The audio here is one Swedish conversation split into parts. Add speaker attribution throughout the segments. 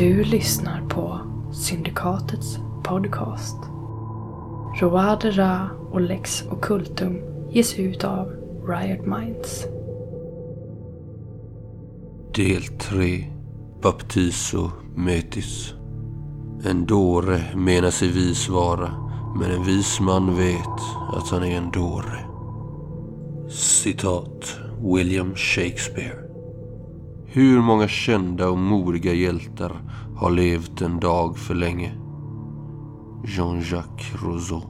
Speaker 1: Du lyssnar på Syndikatets podcast. Roade Ra och Lex Occultum ges ut av Riot Minds.
Speaker 2: Del 3 Baptiso Metis En dåre menar sig vis vara men en vis man vet att han är en dåre. Citat William Shakespeare hur många kända och modiga hjältar har levt en dag för länge? Jean-Jacques Rousseau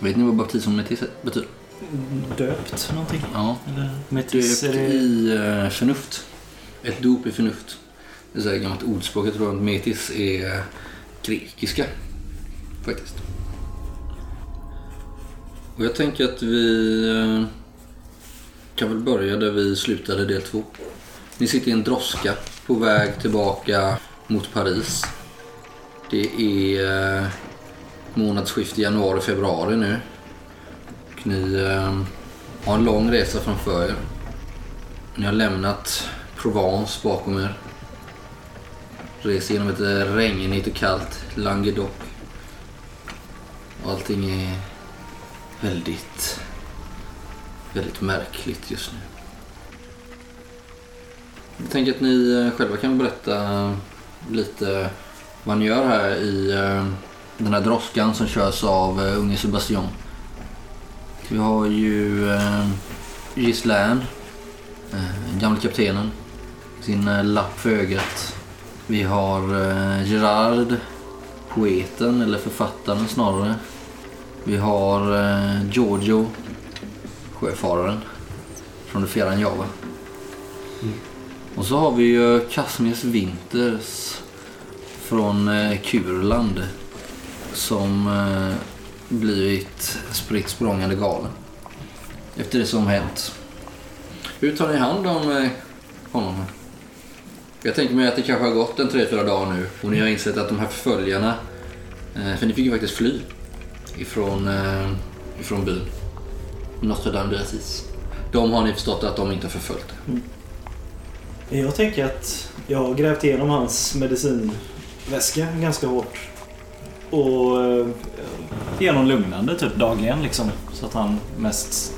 Speaker 3: Vet ni vad baptism metis betyder?
Speaker 4: Döpt någonting?
Speaker 3: Ja.
Speaker 4: Eller metis?
Speaker 3: Döpt
Speaker 4: det...
Speaker 3: i uh, förnuft. Ett dop i förnuft. Det är så här ett gammalt ordspråk. Jag tror att metis är grekiska. Faktiskt. Och jag tänker att vi eh, kan väl börja där vi slutade del två. Ni sitter i en droska på väg tillbaka mot Paris. Det är eh, månadsskifte januari-februari nu. Och ni eh, har en lång resa framför er. Ni har lämnat Provence bakom er. Reser genom ett regnigt och kallt Languedoc. Och allting är väldigt, väldigt märkligt just nu. Jag tänker att ni eh, själva kan berätta lite vad ni gör här i eh, den här droskan som körs av uh, unge Sebastian. Vi har ju uh, Gislaine, uh, gamle kaptenen, sin uh, lapp för ögat. Vi har uh, Gerard, poeten eller författaren snarare. Vi har uh, Giorgio, sjöfararen från det fjärran Java. Och så har vi ju Kasmius Winters från uh, Kurland som eh, blivit spritt språngande galen. Efter det som hänt. Hur tar ni hand om eh, honom? här? Jag tänker mig att det kanske har gått en tre, fyra dagar nu och ni har insett att de här förföljarna, eh, för ni fick ju faktiskt fly ifrån, eh, ifrån byn. Notre Dame de De har ni förstått att de inte har förföljt er. Mm.
Speaker 4: Jag tänker att jag har grävt igenom hans medicinväska ganska hårt. Och eh, ger honom lugnande typ dagligen liksom. Så att han mest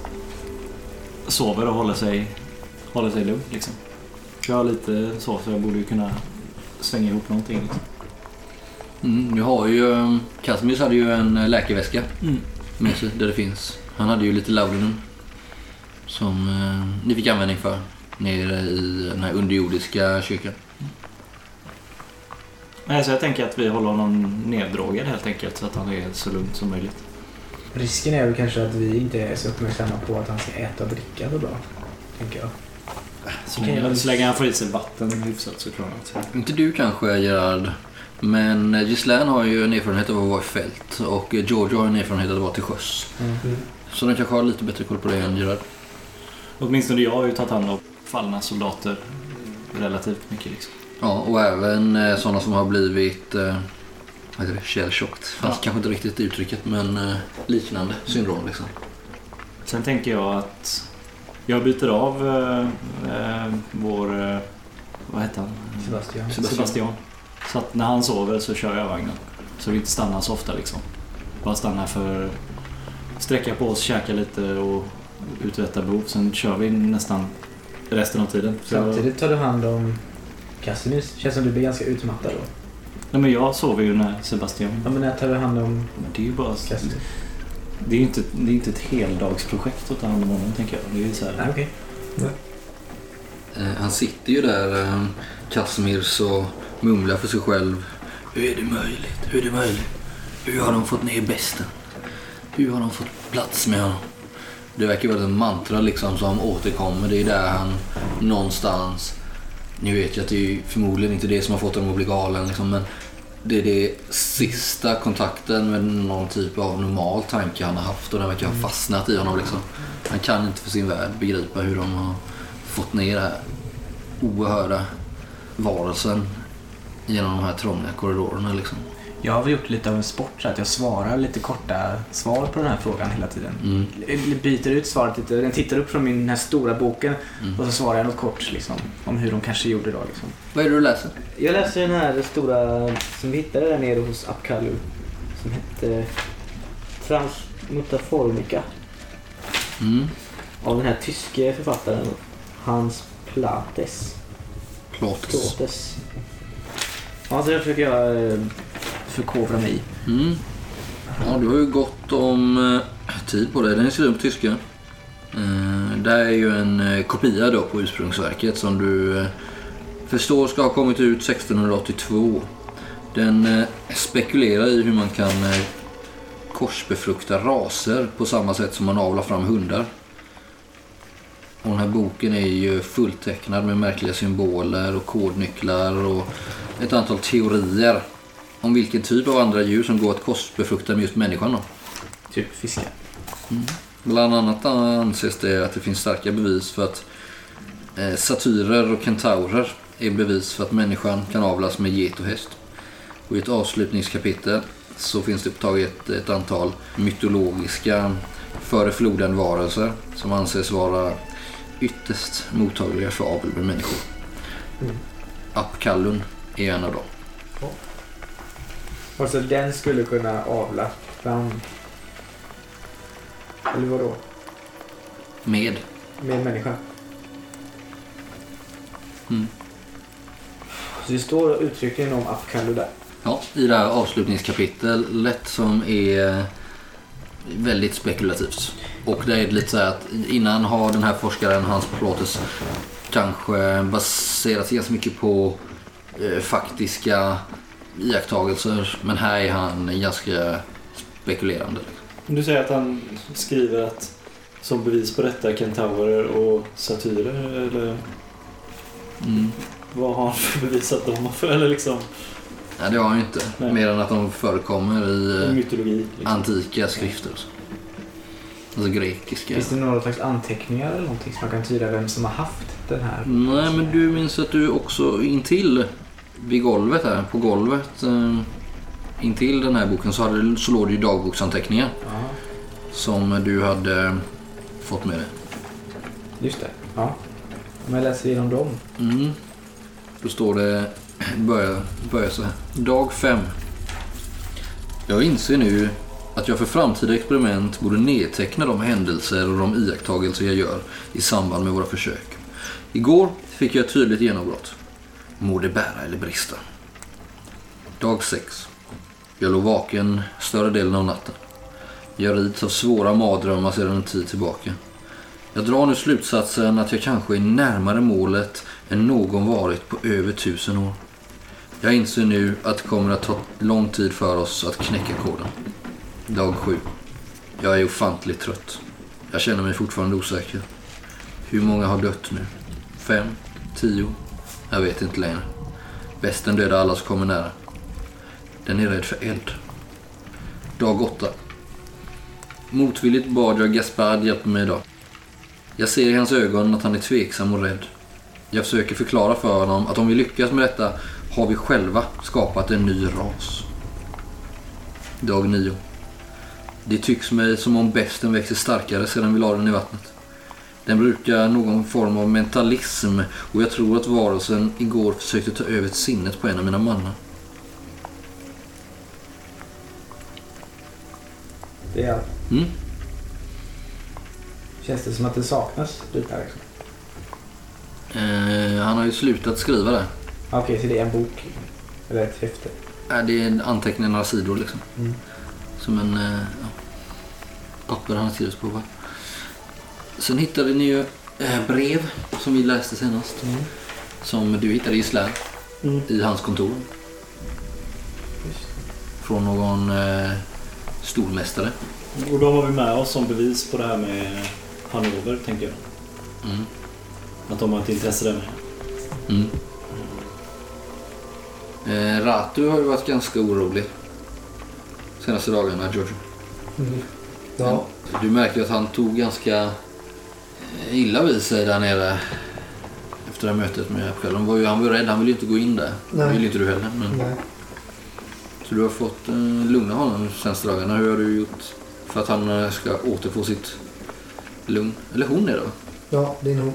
Speaker 4: sover och håller sig, håller sig lugn liksom. Jag har lite så, så jag borde ju kunna svänga ihop någonting. Liksom.
Speaker 3: Mm, nu har ju, eh, Casimius hade ju en eh, läkarväska
Speaker 4: Mm.
Speaker 3: med sig där det finns. Han hade ju lite Laudanum som eh, ni fick användning för nere i den här underjordiska kyrkan.
Speaker 4: Nej, så jag tänker att vi håller honom neddrogad helt enkelt så att han är så lugn som möjligt.
Speaker 5: Risken är väl kanske att vi inte är så uppmärksamma på att han ska äta och dricka så bra. Tänker jag.
Speaker 4: Så länge, så länge han får i sig vatten hyfsat så klarar han sig.
Speaker 3: Inte du kanske Gerard, men Gislaine har ju en erfarenhet av att vara i fält och Giorgio har en erfarenhet av att vara till sjöss.
Speaker 5: Mm.
Speaker 3: Så de kanske har lite bättre koll på det än Gerard.
Speaker 4: Åtminstone jag har ju tagit hand om fallna soldater relativt mycket liksom.
Speaker 3: Ja, och även eh, sådana som har blivit eh, vad heter det, shell-shocked. Fast
Speaker 4: Ja.
Speaker 3: kanske inte riktigt uttrycket, men eh, liknande syndrom liksom.
Speaker 4: Sen tänker jag att jag byter av eh, vår... Eh, vad heter han?
Speaker 5: Sebastian.
Speaker 3: Sebastian.
Speaker 4: Sebastian. Så att när han sover så kör jag vagnen. Så vi inte stannar så ofta liksom. Bara stannar för sträcka på oss, käka lite och uträtta behov. Sen kör vi nästan resten av tiden.
Speaker 5: Samtidigt tar du hand om Casimir. Känns som du blir ganska utmattad då.
Speaker 4: nej, men jag sover ju när Sebastian...
Speaker 5: Ja, men när tar du hand om
Speaker 4: Men Det är ju bara...
Speaker 5: Casimir?
Speaker 4: Det är ju inte, det är inte ett heldagsprojekt att ta hand om honom tänker jag. Det är ju så här,
Speaker 5: Nej, okej.
Speaker 3: Eh, han sitter ju där, eh, Kasmirs och mumlar för sig själv. Hur är det möjligt? Hur är det möjligt? Hur har de fått ner besten? Hur har de fått plats med honom? Det verkar vara ett mantra liksom som återkommer. Det är där han någonstans... Ni vet ju att det är förmodligen inte det som har fått honom att bli galen liksom, men Det är det sista kontakten med någon typ av normal tanke han har haft och den verkar ha fastnat i honom. Liksom. Han kan inte för sin värld begripa hur de har fått ner den här oerhörda varelsen genom de här trånga korridorerna. Liksom.
Speaker 5: Jag har väl gjort lite av en sport så att jag svarar lite korta svar på den här frågan hela tiden.
Speaker 3: Mm.
Speaker 5: Jag byter ut svaret lite. Den tittar upp från min den här stora boken
Speaker 3: Mm.
Speaker 5: och så svarar jag något kort liksom, om hur de kanske gjorde då. Liksom.
Speaker 3: Vad är det du läser?
Speaker 5: Jag läser den här stora som vi hittade där nere hos Apkallu. Som hette Transmutaformica.
Speaker 3: Mm.
Speaker 5: Av den här tyske författaren Hans Plates.
Speaker 3: Plåtes.
Speaker 5: Plates. Ja, så det försöker jag eh, förkovra mig i.
Speaker 3: Mm. Ja, du har ju gott om eh, tid på dig. Den är skriven på tyska. Eh, det här är ju en eh, kopia då på ursprungsverket som du förstår ska ha kommit ut 1682. Den spekulerar i hur man kan korsbefrukta raser på samma sätt som man avlar fram hundar. Och den här boken är ju fulltecknad med märkliga symboler och kodnycklar och ett antal teorier om vilken typ av andra djur som går att korsbefrukta med just människan. Då.
Speaker 5: Typ fiskar.
Speaker 3: Bland annat anses det att det finns starka bevis för att eh, satyrer och kentaurer är bevis för att människan kan avlas med get och häst. Och I ett avslutningskapitel så finns det upptaget ett antal mytologiska före floden varelser som anses vara ytterst mottagliga för avel med människor.
Speaker 5: Mm.
Speaker 3: Apkallun är en av dem.
Speaker 5: Alltså den skulle kunna avla fram... Eller vadå?
Speaker 3: Med.
Speaker 5: Med människa?
Speaker 3: Mm.
Speaker 5: Så det står uttryckligen om Apkallu där.
Speaker 3: Ja, i det här avslutningskapitlet som är väldigt spekulativt. Och det är lite så här att innan har den här forskaren, Hans Plåtes, kanske baserat sig ganska mycket på eh, faktiska iakttagelser. Men här är han ganska spekulerande.
Speaker 4: Du säger att han skriver att som bevis på detta kentaurer och satyrer eller
Speaker 3: Mm.
Speaker 4: vad har han för bevis att de har för, eller liksom
Speaker 3: Nej, det har han ju inte.
Speaker 4: Nej.
Speaker 3: Mer än att de förekommer i eh,
Speaker 4: mytologi? Liksom.
Speaker 3: antika skrifter. Alltså grekiska.
Speaker 5: Finns det några slags anteckningar eller någonting som man kan tyda vem som har haft den här?
Speaker 3: Nej, men du minns att du också intill vid golvet här, på golvet eh, intill den här boken så, hade, så låg det ju dagboksanteckningar
Speaker 5: Ja,
Speaker 3: som du hade fått med dig.
Speaker 5: just det. Ja. Om jag läser igenom dem.
Speaker 3: Mm. Då står det, börjar, börjar så här. Dag 5. Jag inser nu att jag för framtida experiment borde nedteckna de händelser och de iakttagelser jag gör i samband med våra försök. Igår fick jag ett tydligt genombrott. Må det bära eller brista. Dag 6. Jag låg vaken större delen av natten. Jag rids av svåra mardrömmar sedan en tid tillbaka. Jag drar nu slutsatsen att jag kanske är närmare målet än någon varit på över tusen år. Jag inser nu att det kommer att ta lång tid för oss att knäcka koden. Dag 7. Jag är ofantligt trött. Jag känner mig fortfarande osäker. Hur många har dött nu? Fem? Tio? Jag vet inte längre. Västen dödar alla som kommer nära. Den är rädd för eld. Dag 8. Motvilligt bad jag Gaspard hjälpa mig idag. Jag ser i hans ögon att han är tveksam och rädd. Jag försöker förklara för honom att om vi lyckas med detta har vi själva skapat en ny ras. Dag 9. Det tycks mig som om besten växer starkare sedan vi la den i vattnet. Den brukar någon form av mentalism och jag tror att varelsen igår försökte ta över sinnet på en av mina mannar.
Speaker 5: Det är allt.
Speaker 3: Mm?
Speaker 5: Känns det som att det saknas bitar liksom?
Speaker 3: Eh, han har ju slutat skriva det.
Speaker 5: Okej, så det är en bok? Eller ett häfte?
Speaker 3: Eh, det är anteckningar några sidor liksom.
Speaker 5: Mm.
Speaker 3: Som en eh, papper han har skrivit på. Va? Sen hittade ni ju eh, brev som vi läste senast.
Speaker 5: Mm.
Speaker 3: Som du hittade i Slä
Speaker 4: Mm.
Speaker 3: i hans kontor. Från någon eh, stormästare.
Speaker 4: Och de har vi med oss som bevis på det här med Hannover, tänker jag.
Speaker 3: Mm.
Speaker 4: Att de har ett intresse där med.
Speaker 3: Mm. Eh, Ratu har ju varit ganska orolig senaste dagarna, George.
Speaker 6: Mm. Ja,
Speaker 3: Du märker ju att han tog ganska illa vid sig där nere efter det här mötet med Apkall. Han var ju, han var ju rädd, han ville ju inte gå in där.
Speaker 6: Nej.
Speaker 3: Det ville inte du heller. Men...
Speaker 6: nej.
Speaker 3: Så du har fått eh, lugna honom de senaste dagarna. Hur har du gjort för att han eh, ska återfå sitt lugn? Eller hon är det va?
Speaker 6: Ja, det är nog.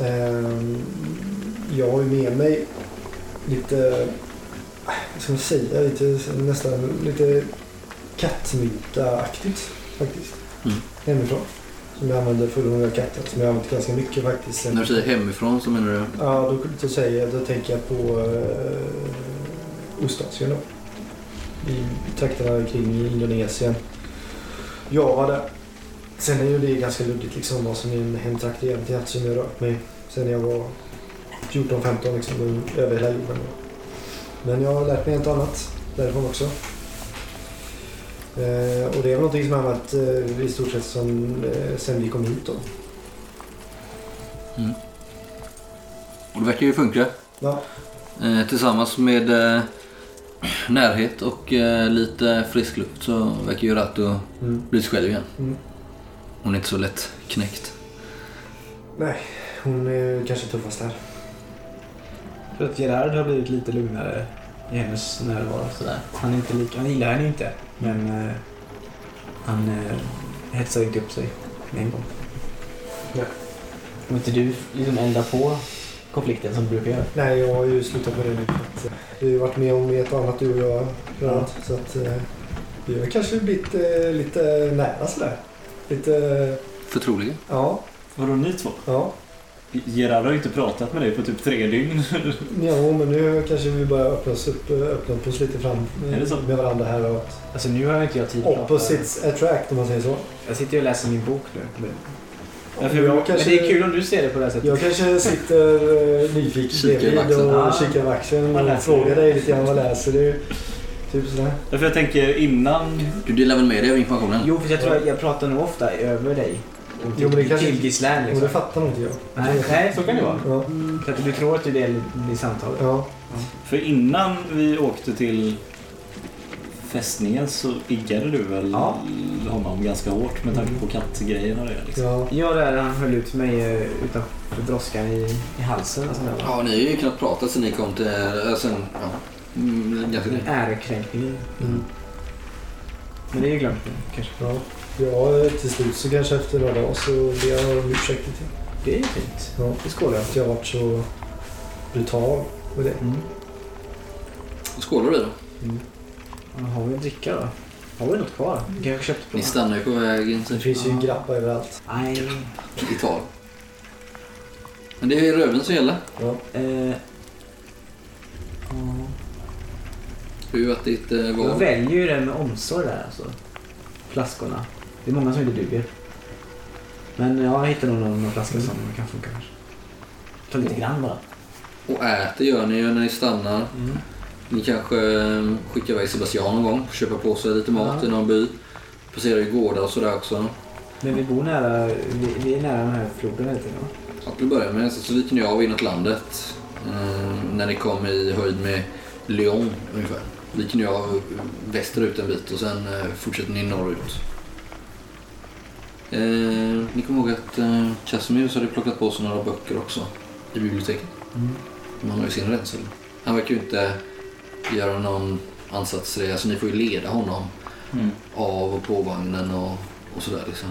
Speaker 6: Ehm, jag har ju med mig lite, vad ska man säga, lite, nästan lite kattmynta-aktigt faktiskt.
Speaker 3: Mm.
Speaker 6: Hemifrån. Som jag använder för att unga katter. Som jag har använt ganska mycket faktiskt.
Speaker 3: När du säger hemifrån så menar du?
Speaker 6: Ja, då, då, säger jag, då tänker jag på uh, Ostasien då. I trakterna kring Indonesien. Java där. Sen är ju det ganska luddigt liksom vad som är en hemtrakt egentligen som jag rört mig sen jag var 14-15 liksom över hela jorden. Då. Men jag har lärt mig ett annat därifrån också. Eh, och det är väl någonting som jag har använt eh, i stort sett som, eh, sen vi kom hit då.
Speaker 3: Och det verkar ju funka.
Speaker 6: Ja.
Speaker 3: Eh, tillsammans med eh, närhet och eh, lite frisk luft så verkar ju Ratu
Speaker 6: Mm.
Speaker 3: bli sig själv igen.
Speaker 6: Mm.
Speaker 3: Hon är inte så lätt knäckt.
Speaker 6: Nej, hon är kanske tuffast här.
Speaker 5: För att Gerard har blivit lite lugnare i hennes närvaro. Sådär. Han, är inte lika, han gillar henne inte, men eh, han eh, hetsar inte upp sig med en gång.
Speaker 6: Nej.
Speaker 5: Om inte du liksom eldar på konflikten som du brukar göra.
Speaker 6: Nej, jag har ju slutat med det nu. Att, eh, Vi har ju varit med om ett och annat du och jag. annat. Så att eh, vi har kanske blivit eh, lite nära sådär. Lite,
Speaker 3: Förtroliga.
Speaker 6: ja,
Speaker 4: Vadå ni två?
Speaker 6: ja.
Speaker 4: Gerard har ju inte pratat med dig på typ tre dygn.
Speaker 6: Ja, men nu kanske vi börjar öppna oss, upp, öppna upp oss lite fram
Speaker 4: Är det så?
Speaker 6: med varandra här. Och att
Speaker 5: Alltså nu har inte jag tid att prata.
Speaker 6: opposites attract om man säger så.
Speaker 5: Jag sitter ju och läser min bok nu. Men,
Speaker 4: Ja,
Speaker 6: jag
Speaker 4: jag
Speaker 5: men det är kul om du ser det på det här sättet.
Speaker 6: Jag kanske sitter eh, nyfiken bredvid och
Speaker 5: Ah.
Speaker 6: kikar vaxen
Speaker 4: Vad
Speaker 6: och
Speaker 4: läser
Speaker 6: frågar dig lite grann vad läser du? Typ sådär.
Speaker 4: Därför jag tänker innan...
Speaker 3: Du delar väl med dig av informationen?
Speaker 5: Jo, för jag tror jag, jag pratar nog ofta över dig.
Speaker 6: Jo, men det kanske- Och
Speaker 5: liksom.
Speaker 6: det fattar nog inte jag.
Speaker 5: Nej, nej, så kan det vara.
Speaker 6: Ja.
Speaker 5: Så att du tror att du delar i samtalet.
Speaker 6: ja.
Speaker 4: För innan vi åkte till fästningen så iggade du väl
Speaker 5: Ja.
Speaker 4: honom ganska hårt med tanke på kattgrejerna och det liksom.
Speaker 6: ja.
Speaker 5: Ja, där han höll ut mig eh, utanför droskan i, i halsen. Där.
Speaker 3: Ja, ni har ju kunnat prata sen ni kom till... Äh, sen, ja, mm, ganska
Speaker 5: ärekränkningen.
Speaker 6: Mm.
Speaker 5: Men det är ju glömt nu kanske.
Speaker 6: ja. Ja, till slut så kanske efter några dagar så ber jag om ursäkt till.
Speaker 5: Det är ju fint.
Speaker 6: Ja.
Speaker 5: Det skålar jag
Speaker 6: Att jag har varit så brutal med det.
Speaker 5: mm.
Speaker 3: Skålar vi då?
Speaker 5: Ja, Har vi en dricka då? Har vi något kvar? Vi kanske köpte på
Speaker 3: Ni stannar ju på vägen
Speaker 6: Det
Speaker 3: till
Speaker 6: finns ju grappa överallt.
Speaker 5: Nej.
Speaker 3: Italien. Men det är röven som gäller.
Speaker 6: Ja.
Speaker 5: Eh, ja.
Speaker 3: Hur har varit ditt eh,
Speaker 5: jag
Speaker 3: val?
Speaker 5: väljer ju det med omsorg där alltså. Flaskorna. Det är många som inte duger. Men jag hittar nog någon, någon flaska som kan funka kanske. Ta lite grann bara.
Speaker 3: Och äter gör ni ju när ni stannar. Ni kanske eh, skickar iväg Sebastian någon gång. Köpa på sig lite mat
Speaker 5: Ja.
Speaker 3: i någon by. Passerar ju gårdar och sådär också.
Speaker 5: Men vi bor nära, vi, vi är nära den här floden hela tiden va?
Speaker 3: Ja, till att börja med så, viker ni av inåt landet. Eh, när ni kommer i höjd med Lyon ungefär. Viker ni av västerut en bit och sen eh, fortsätter ni norrut. Eh, ni kommer ihåg att eh, Casimir hade plockat på sig några böcker också i biblioteket. Man har ju sin rädsel. Han verkar ju inte göra någon ansats till det. Alltså ni får ju leda honom
Speaker 4: Mm.
Speaker 3: av och på vagnen och, och sådär liksom.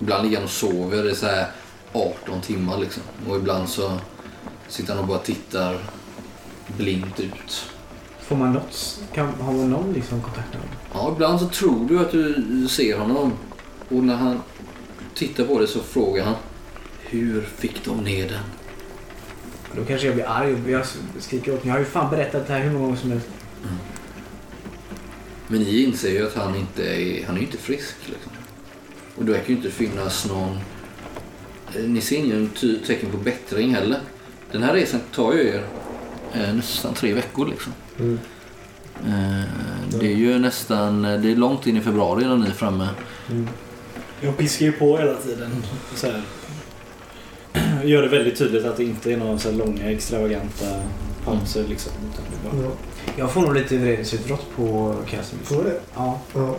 Speaker 3: Ibland ligger han och sover i så här 18 timmar liksom. Och ibland så sitter han och bara tittar blint ut.
Speaker 5: Får man något, kan, har man någon liksom kontakt med honom?
Speaker 3: Ja, ibland så tror du att du ser honom. Och när han tittar på dig så frågar han Hur fick de ner den?
Speaker 5: Då kanske jag blir arg och jag skriker åt Jag har ju fan berättat det här hur många gånger som helst.
Speaker 3: Men ni inser ju att han inte är, han är inte frisk. Liksom. Och det verkar ju inte finnas någon... eh, Ni ser ingen tecken på bättring heller. Den här resan tar ju er eh, nästan tre veckor liksom.
Speaker 6: Mm.
Speaker 3: Eh, det är ju nästan... eh, Det är långt in i februari innan ni är framme.
Speaker 6: Mm.
Speaker 4: Jag piskar ju på hela tiden. Så här. Gör det väldigt tydligt att det inte är några så långa extravaganta pauser liksom. Utan det
Speaker 6: Ja,
Speaker 5: Jag får nog lite vredesutbrott på Casimir.
Speaker 6: får du det?
Speaker 5: Ja.
Speaker 6: Ja.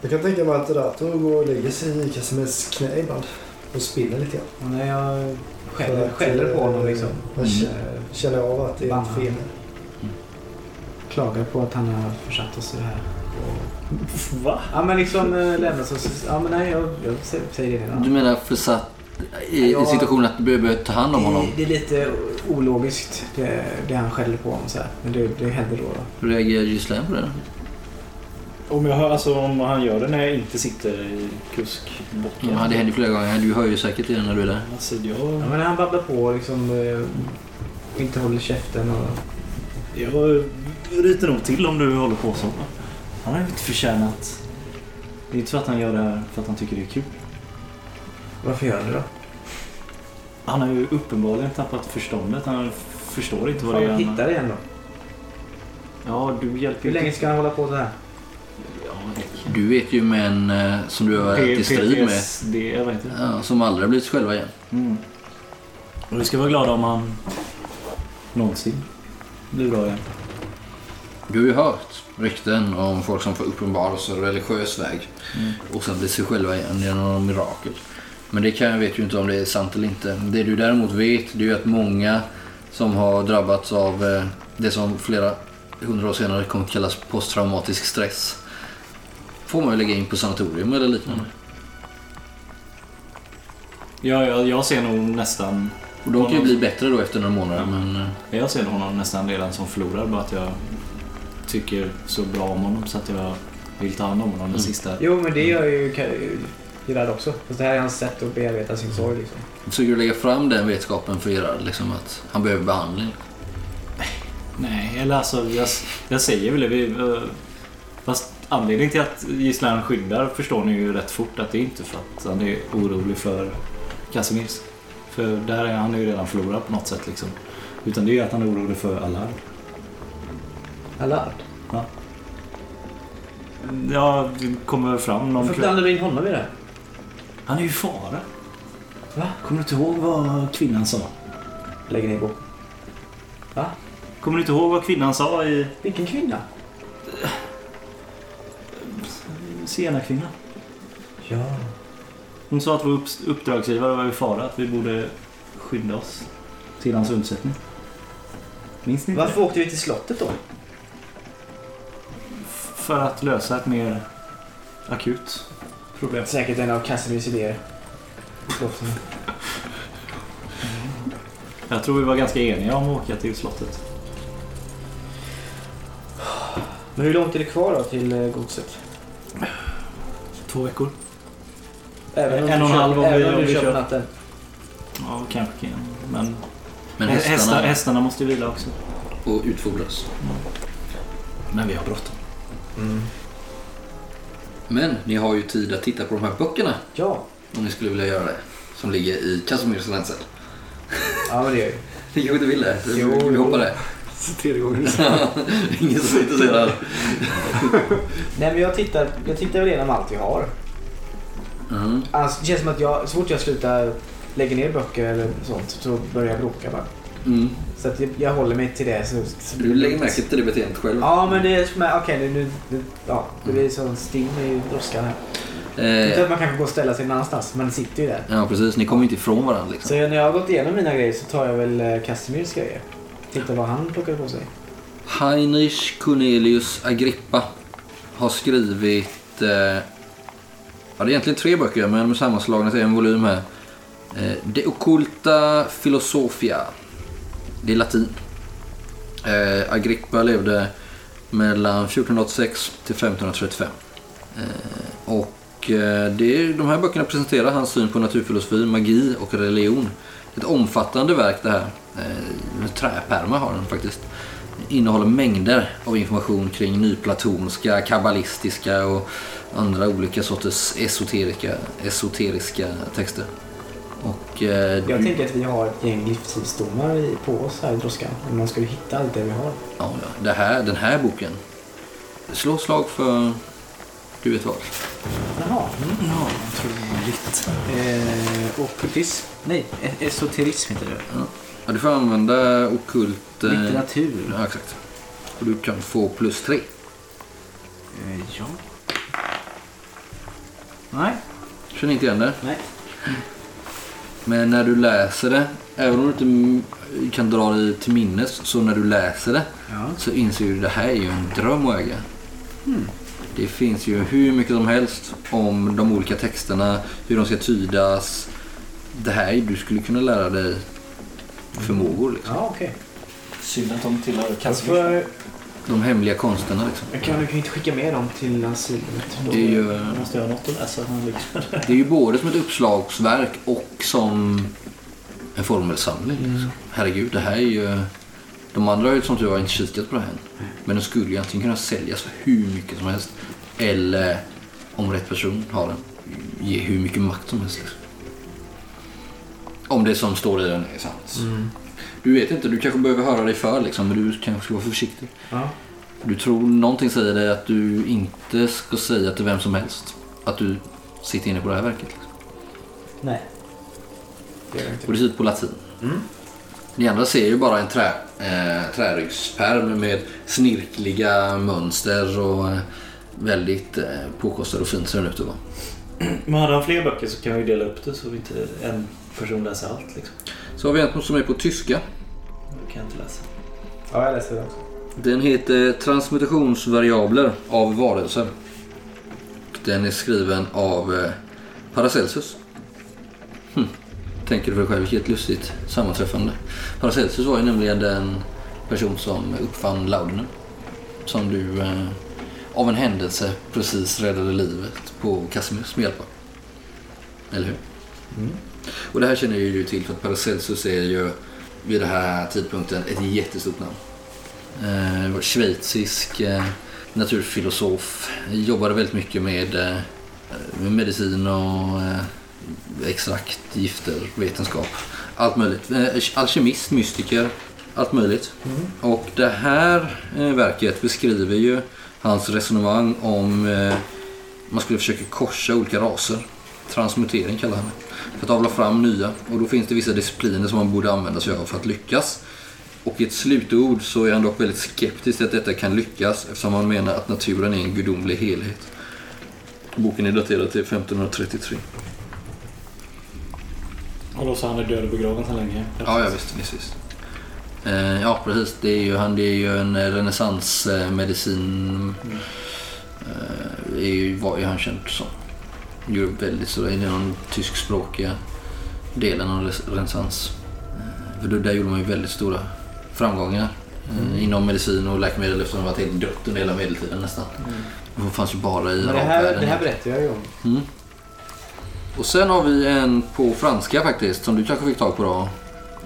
Speaker 6: Jag kan tänka mig att Rato går och lägger sig i Casimirs knä ibland. Och spinner lite grann.
Speaker 5: Och när jag skäller,
Speaker 6: att,
Speaker 5: skäller på
Speaker 6: eh,
Speaker 5: honom liksom.
Speaker 6: Jag
Speaker 5: Mm.
Speaker 6: känner, av att det är fel.
Speaker 5: Klagar på att han har försatt oss i det här.
Speaker 4: Va?
Speaker 5: Ja men liksom äh, lämnat oss. Ja men nej jag, jag säger det redan.
Speaker 3: Du menar försatt i,
Speaker 5: Ja.
Speaker 3: i situationen att du behöver ta hand om honom?
Speaker 5: Det, det är lite ologiskt det, det han skäller på om så här. Men det, det händer då. då.
Speaker 3: Hur reagerar Gislaine på det?
Speaker 4: Om, jag hör, alltså, om han gör det när jag inte sitter i kuskbocken.
Speaker 3: Ja, det händer flera gånger. Du hör ju säkert det när du är där.
Speaker 4: Alltså,
Speaker 5: Ja,
Speaker 4: jag,
Speaker 5: men när han babblar på liksom. eh, Och inte håller käften och...
Speaker 4: jag ryter nog till om du håller på så. Han har ju inte förtjänat... Det är inte så att han gör det här för att han tycker det är kul.
Speaker 5: Varför gör han det då?
Speaker 4: Han har ju uppenbarligen tappat förståndet. Han förstår inte vad det är.
Speaker 5: Fan,
Speaker 4: han-
Speaker 5: hitta det igen då.
Speaker 4: Ja, du hjälper
Speaker 5: Hur
Speaker 4: ju
Speaker 5: länge
Speaker 4: till.
Speaker 5: ska han hålla på så här?
Speaker 4: Ja, det
Speaker 3: Du vet ju män eh, som du har varit i strid med.
Speaker 4: PTSD, jag vet inte.
Speaker 3: Ja, som aldrig har blivit själva igen.
Speaker 4: Mm. Och vi ska vara glada om han någonsin blir bra igen.
Speaker 3: Du har ju hört rykten om folk som får uppenbarelse religiös väg
Speaker 4: Mm.
Speaker 3: och sen blir sig själva igen genom mirakel. Men det kan jag vet ju inte om det är sant eller inte. Det du däremot vet det är ju att många som har drabbats av eh, det som flera hundra år senare kommer att kallas posttraumatisk stress får man ju lägga in på sanatorium eller liknande.
Speaker 4: Ja, jag, jag ser nog nästan...
Speaker 3: Och de kan ju bli bättre då efter några månader men eh,
Speaker 4: Jag ser nog honom nästan redan som förlorad. Bara att jag tycker så bra om honom så att jag vill ta hand om honom den
Speaker 3: Mm.
Speaker 4: sista...
Speaker 5: Jo men det gör ju Gerard också. Fast det här är hans sätt att bearbeta sin sorg liksom.
Speaker 3: försöker du lägga fram den vetskapen för Gerard liksom att han behöver behandling.
Speaker 4: Nej, eller alltså jag, jag säger väl det. Vi, eh, fast anledningen till att Gislaine skyddar förstår ni ju rätt fort att det är inte för att han är orolig för Casimirs. För där är han ju redan förlorad på något sätt liksom. Utan det är ju att han är orolig för Allard.
Speaker 5: Allard.
Speaker 4: Ja, det kommer fram någon
Speaker 5: Varför
Speaker 4: kväll.
Speaker 5: blandar du in honom i det?
Speaker 4: Han är ju fara.
Speaker 5: Va?
Speaker 4: Kommer du inte ihåg vad kvinnan sa?
Speaker 5: Lägger ner boken.
Speaker 4: Kommer du inte ihåg vad kvinnan sa i
Speaker 5: Vilken kvinna?
Speaker 4: Sienna-kvinnan?
Speaker 5: Ja.
Speaker 4: Hon sa att vår upp- uppdragsgivare var i fara, att vi borde skynda oss till hans undsättning. Minns ni inte
Speaker 5: Varför åkte vi till slottet då?
Speaker 4: För att lösa ett mer akut problem.
Speaker 5: Säkert en av Casimirs idéer.
Speaker 4: Jag tror vi var ganska eniga om att åka till slottet.
Speaker 5: Men hur långt är det kvar då till eh, godset?
Speaker 4: Två veckor.
Speaker 5: Även om
Speaker 4: En och en halv om vi-
Speaker 5: om
Speaker 4: vi
Speaker 5: kör natten.
Speaker 4: Ja, kanske kan. Men,
Speaker 3: Men
Speaker 4: hästarna,
Speaker 3: hästarna
Speaker 4: måste ju vila också.
Speaker 3: och utfodras.
Speaker 4: Men vi har bråttom.
Speaker 3: Men ni har ju tid att titta på de här böckerna
Speaker 5: Ja.
Speaker 3: om ni skulle vilja göra det. Som ligger i Casimirs länsel.
Speaker 5: Ja men det gör vi.
Speaker 3: Ni kanske inte vill det?
Speaker 5: Jo,
Speaker 3: vi hoppar det.
Speaker 6: Tredje gången.
Speaker 3: Ingen som är intresserad.
Speaker 5: Nej men jag tittar, jag tittar väl igenom allt vi har.
Speaker 3: Mhm.
Speaker 5: Alltså, det känns som att jag, så fort jag slutar lägga ner böcker eller sånt så börjar jag bråka bara.
Speaker 3: Mm.
Speaker 5: Så att jag, jag håller mig till det. Så, så
Speaker 3: Du lägger märke till det beteendet själv.
Speaker 5: Ja men det är som okej nu, nu, ja, det blir sån stim i droskan här. Inte
Speaker 3: Eh,
Speaker 5: att man kanske går och ställa sig någon annanstans, man sitter ju där.
Speaker 3: ja precis, ni kommer inte ifrån varandra liksom.
Speaker 5: Så när jag har gått igenom mina grejer så tar jag väl eh, Casimirs grejer. Titta vad han plockade på sig.
Speaker 3: Heinrich Cornelius Agrippa har skrivit... Eh, ja, det är egentligen tre böcker men de är sammanslagna till en volym här. Eh, De occulta philosophia. Det är latin. Eh, Agrippa levde mellan 1486 till 1535. Eh, och eh, det är, de här böckerna presenterar hans syn på naturfilosofi, magi och religion. Ett omfattande verk det här. Eh, träpärmar har den faktiskt innehåller mängder av information kring nyplatonska, kabbalistiska och andra olika sorters esoteriska, esoteriska texter. Och eh,
Speaker 5: Jag tänker att vi har ett gäng livstidsdomar på oss här i droskan. Man skulle hitta allt det vi har.
Speaker 3: ja, ja, det här, den här boken slår slag för du vet vad.
Speaker 5: Jaha.
Speaker 4: Ja, otroligt.
Speaker 5: Eh, Okkultism. Nej, e- esoterism heter det.
Speaker 3: Ja, du får använda okult... eh,
Speaker 5: Litteratur.
Speaker 3: Ja, exakt. Och du kan få plus tre.
Speaker 5: Eh, ja. Nej.
Speaker 3: Känner inte igen det.
Speaker 5: Nej.
Speaker 3: Men när du läser det, även om du inte kan dra dig till minnes, så när du läser det
Speaker 5: Ja.
Speaker 3: så inser du att det här är ju en dröm att äga. Det finns ju hur mycket som helst om de olika texterna, hur de ska tydas. Det här är- du skulle kunna lära dig förmågor. Liksom.
Speaker 5: Ja, okej.
Speaker 4: Synd att de tillhör Casimir.
Speaker 3: De hemliga konsterna. Liksom.
Speaker 5: jag kan du kan inte skicka med dem till asylet?
Speaker 3: Det är ju,
Speaker 4: Jag måste göra något att läsa. Liksom.
Speaker 3: det är ju både som ett uppslagsverk och som en formelsamling. Liksom. Herregud, det här är ju... De andra har ju som tur var inte kikat på det här än. Men den skulle ju antingen kunna säljas för hur mycket som helst. Eller, om rätt person har den, ge hur mycket makt som helst. Liksom. Om det som står i den är sant. Du vet inte, du kanske behöver höra dig för liksom, men du kanske ska vara försiktig.
Speaker 5: Ja.
Speaker 3: Du tror någonting säger dig att du inte ska säga till vem som helst att du sitter inne på det här verket. Liksom.
Speaker 5: Nej. Det gör jag
Speaker 3: Och
Speaker 5: inte.
Speaker 3: det ser ut på latin. Ni andra ser ju bara en trä, eh, trärygspärm med snirkliga mönster och eh, väldigt eh, påkostad och fint ser den ut att vara.
Speaker 4: Men hade han fler böcker så kan vi dela upp det så vi inte en person läser allt. Liksom.
Speaker 3: Så har vi en som är på tyska.
Speaker 4: Det kan jag inte läsa.
Speaker 5: Ja, jag läser det också.
Speaker 3: Den heter Transmutationsvariabler av varelser. Den är skriven av eh, Paracelsus. Hm. Tänker du för dig själv vilket lustigt sammanträffande. Paracelsus var ju nämligen den person som uppfann laudanum. Som du eh, av en händelse precis räddade livet på Casimirs med hjälp av. Eller hur? Och det här känner ju du till för att Paracelsus är ju vid den här tidpunkten ett jättestort namn. Eh, var schweizisk eh, naturfilosof. Jobbade väldigt mycket med, eh, med medicin och eh, extrakt, gifter, vetenskap. Allt möjligt. Eh, alkemist, mystiker, allt möjligt. Och det här eh, verket beskriver ju hans resonemang om eh, man skulle försöka korsa olika raser. Transmutering kallar han det. För att avla fram nya. Och då finns det vissa discipliner som man borde använda sig av för att lyckas. Och i ett slutord så är han dock väldigt skeptisk till att detta kan lyckas eftersom han menar att naturen är en gudomlig helhet. Boken är daterad till 1533.
Speaker 4: Och då sa han är död och begraven sedan länge.
Speaker 3: Ja, ja visst. visst, visst. Eh, ja, precis. Det är ju, han, det är ju en renässansmedicin. Eh, är ju, var ju han känd som. Gjorde väldigt så. Det är den tyskspråkiga delen av renässans. Eh, för då, där gjorde man ju väldigt stora framgångar. Eh, inom medicin och läkemedel eftersom det var helt dött under hela medeltiden nästan. Det fanns ju bara i
Speaker 5: Men det här,
Speaker 3: arabvärlden.
Speaker 5: det här berättar jag ju om.
Speaker 3: Mm. Och sen har vi en på franska faktiskt som du kanske fick tag på då.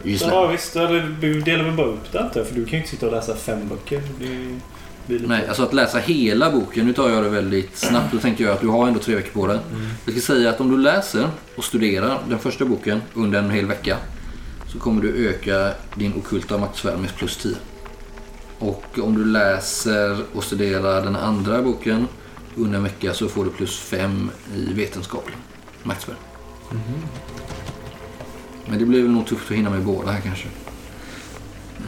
Speaker 3: Gisela.
Speaker 4: Ja visst, vi delar väl bara upp det inte? För du kan ju inte sitta och läsa fem böcker. Det.
Speaker 3: Nej, alltså att läsa hela boken. Nu tar jag det väldigt snabbt. Då tänkte jag att du har ändå tre veckor på dig. Jag ska säga att om du läser och studerar den första boken under en hel vecka så kommer du öka din okulta maktsfär med plus 10. Och om du läser och studerar den andra boken under en vecka så får du plus 5 i vetenskaplig maktsfär. Men det blir väl nog tufft att hinna med båda här kanske.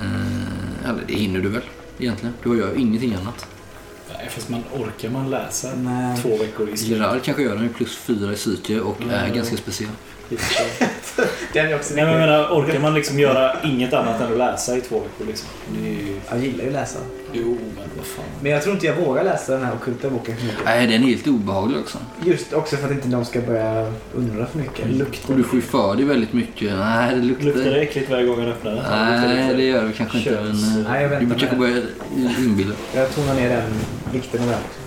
Speaker 3: Eh, eller det hinner du väl egentligen. Du gör ingenting annat.
Speaker 4: Nej, fast man orkar man läsa
Speaker 5: Nej.
Speaker 4: två veckor i sträck?
Speaker 3: Gerard kanske gör den plus 4 i psyke och är
Speaker 4: Mm.
Speaker 3: ganska speciell.
Speaker 5: Den är också
Speaker 4: Nej men jag menar, orkar man liksom göra inget annat än att läsa i två veckor liksom? Det ju...
Speaker 5: Jag gillar ju att läsa.
Speaker 4: Jo, men vad fan.
Speaker 5: Men jag tror inte jag vågar läsa den här ockulta boken för mycket.
Speaker 3: Nej, den är helt obehaglig också.
Speaker 5: Just också för att inte någon ska börja undra för mycket.
Speaker 3: Och du får ju för dig väldigt mycket. Nej, det luktar...
Speaker 4: Luktar det äckligt varje gång han öppnar den?
Speaker 3: Nej, det gör det kanske inte. Men, eh,
Speaker 5: Nej, jag
Speaker 3: du kanske börjar inbilla
Speaker 5: Jag tonar ner den vikten av också.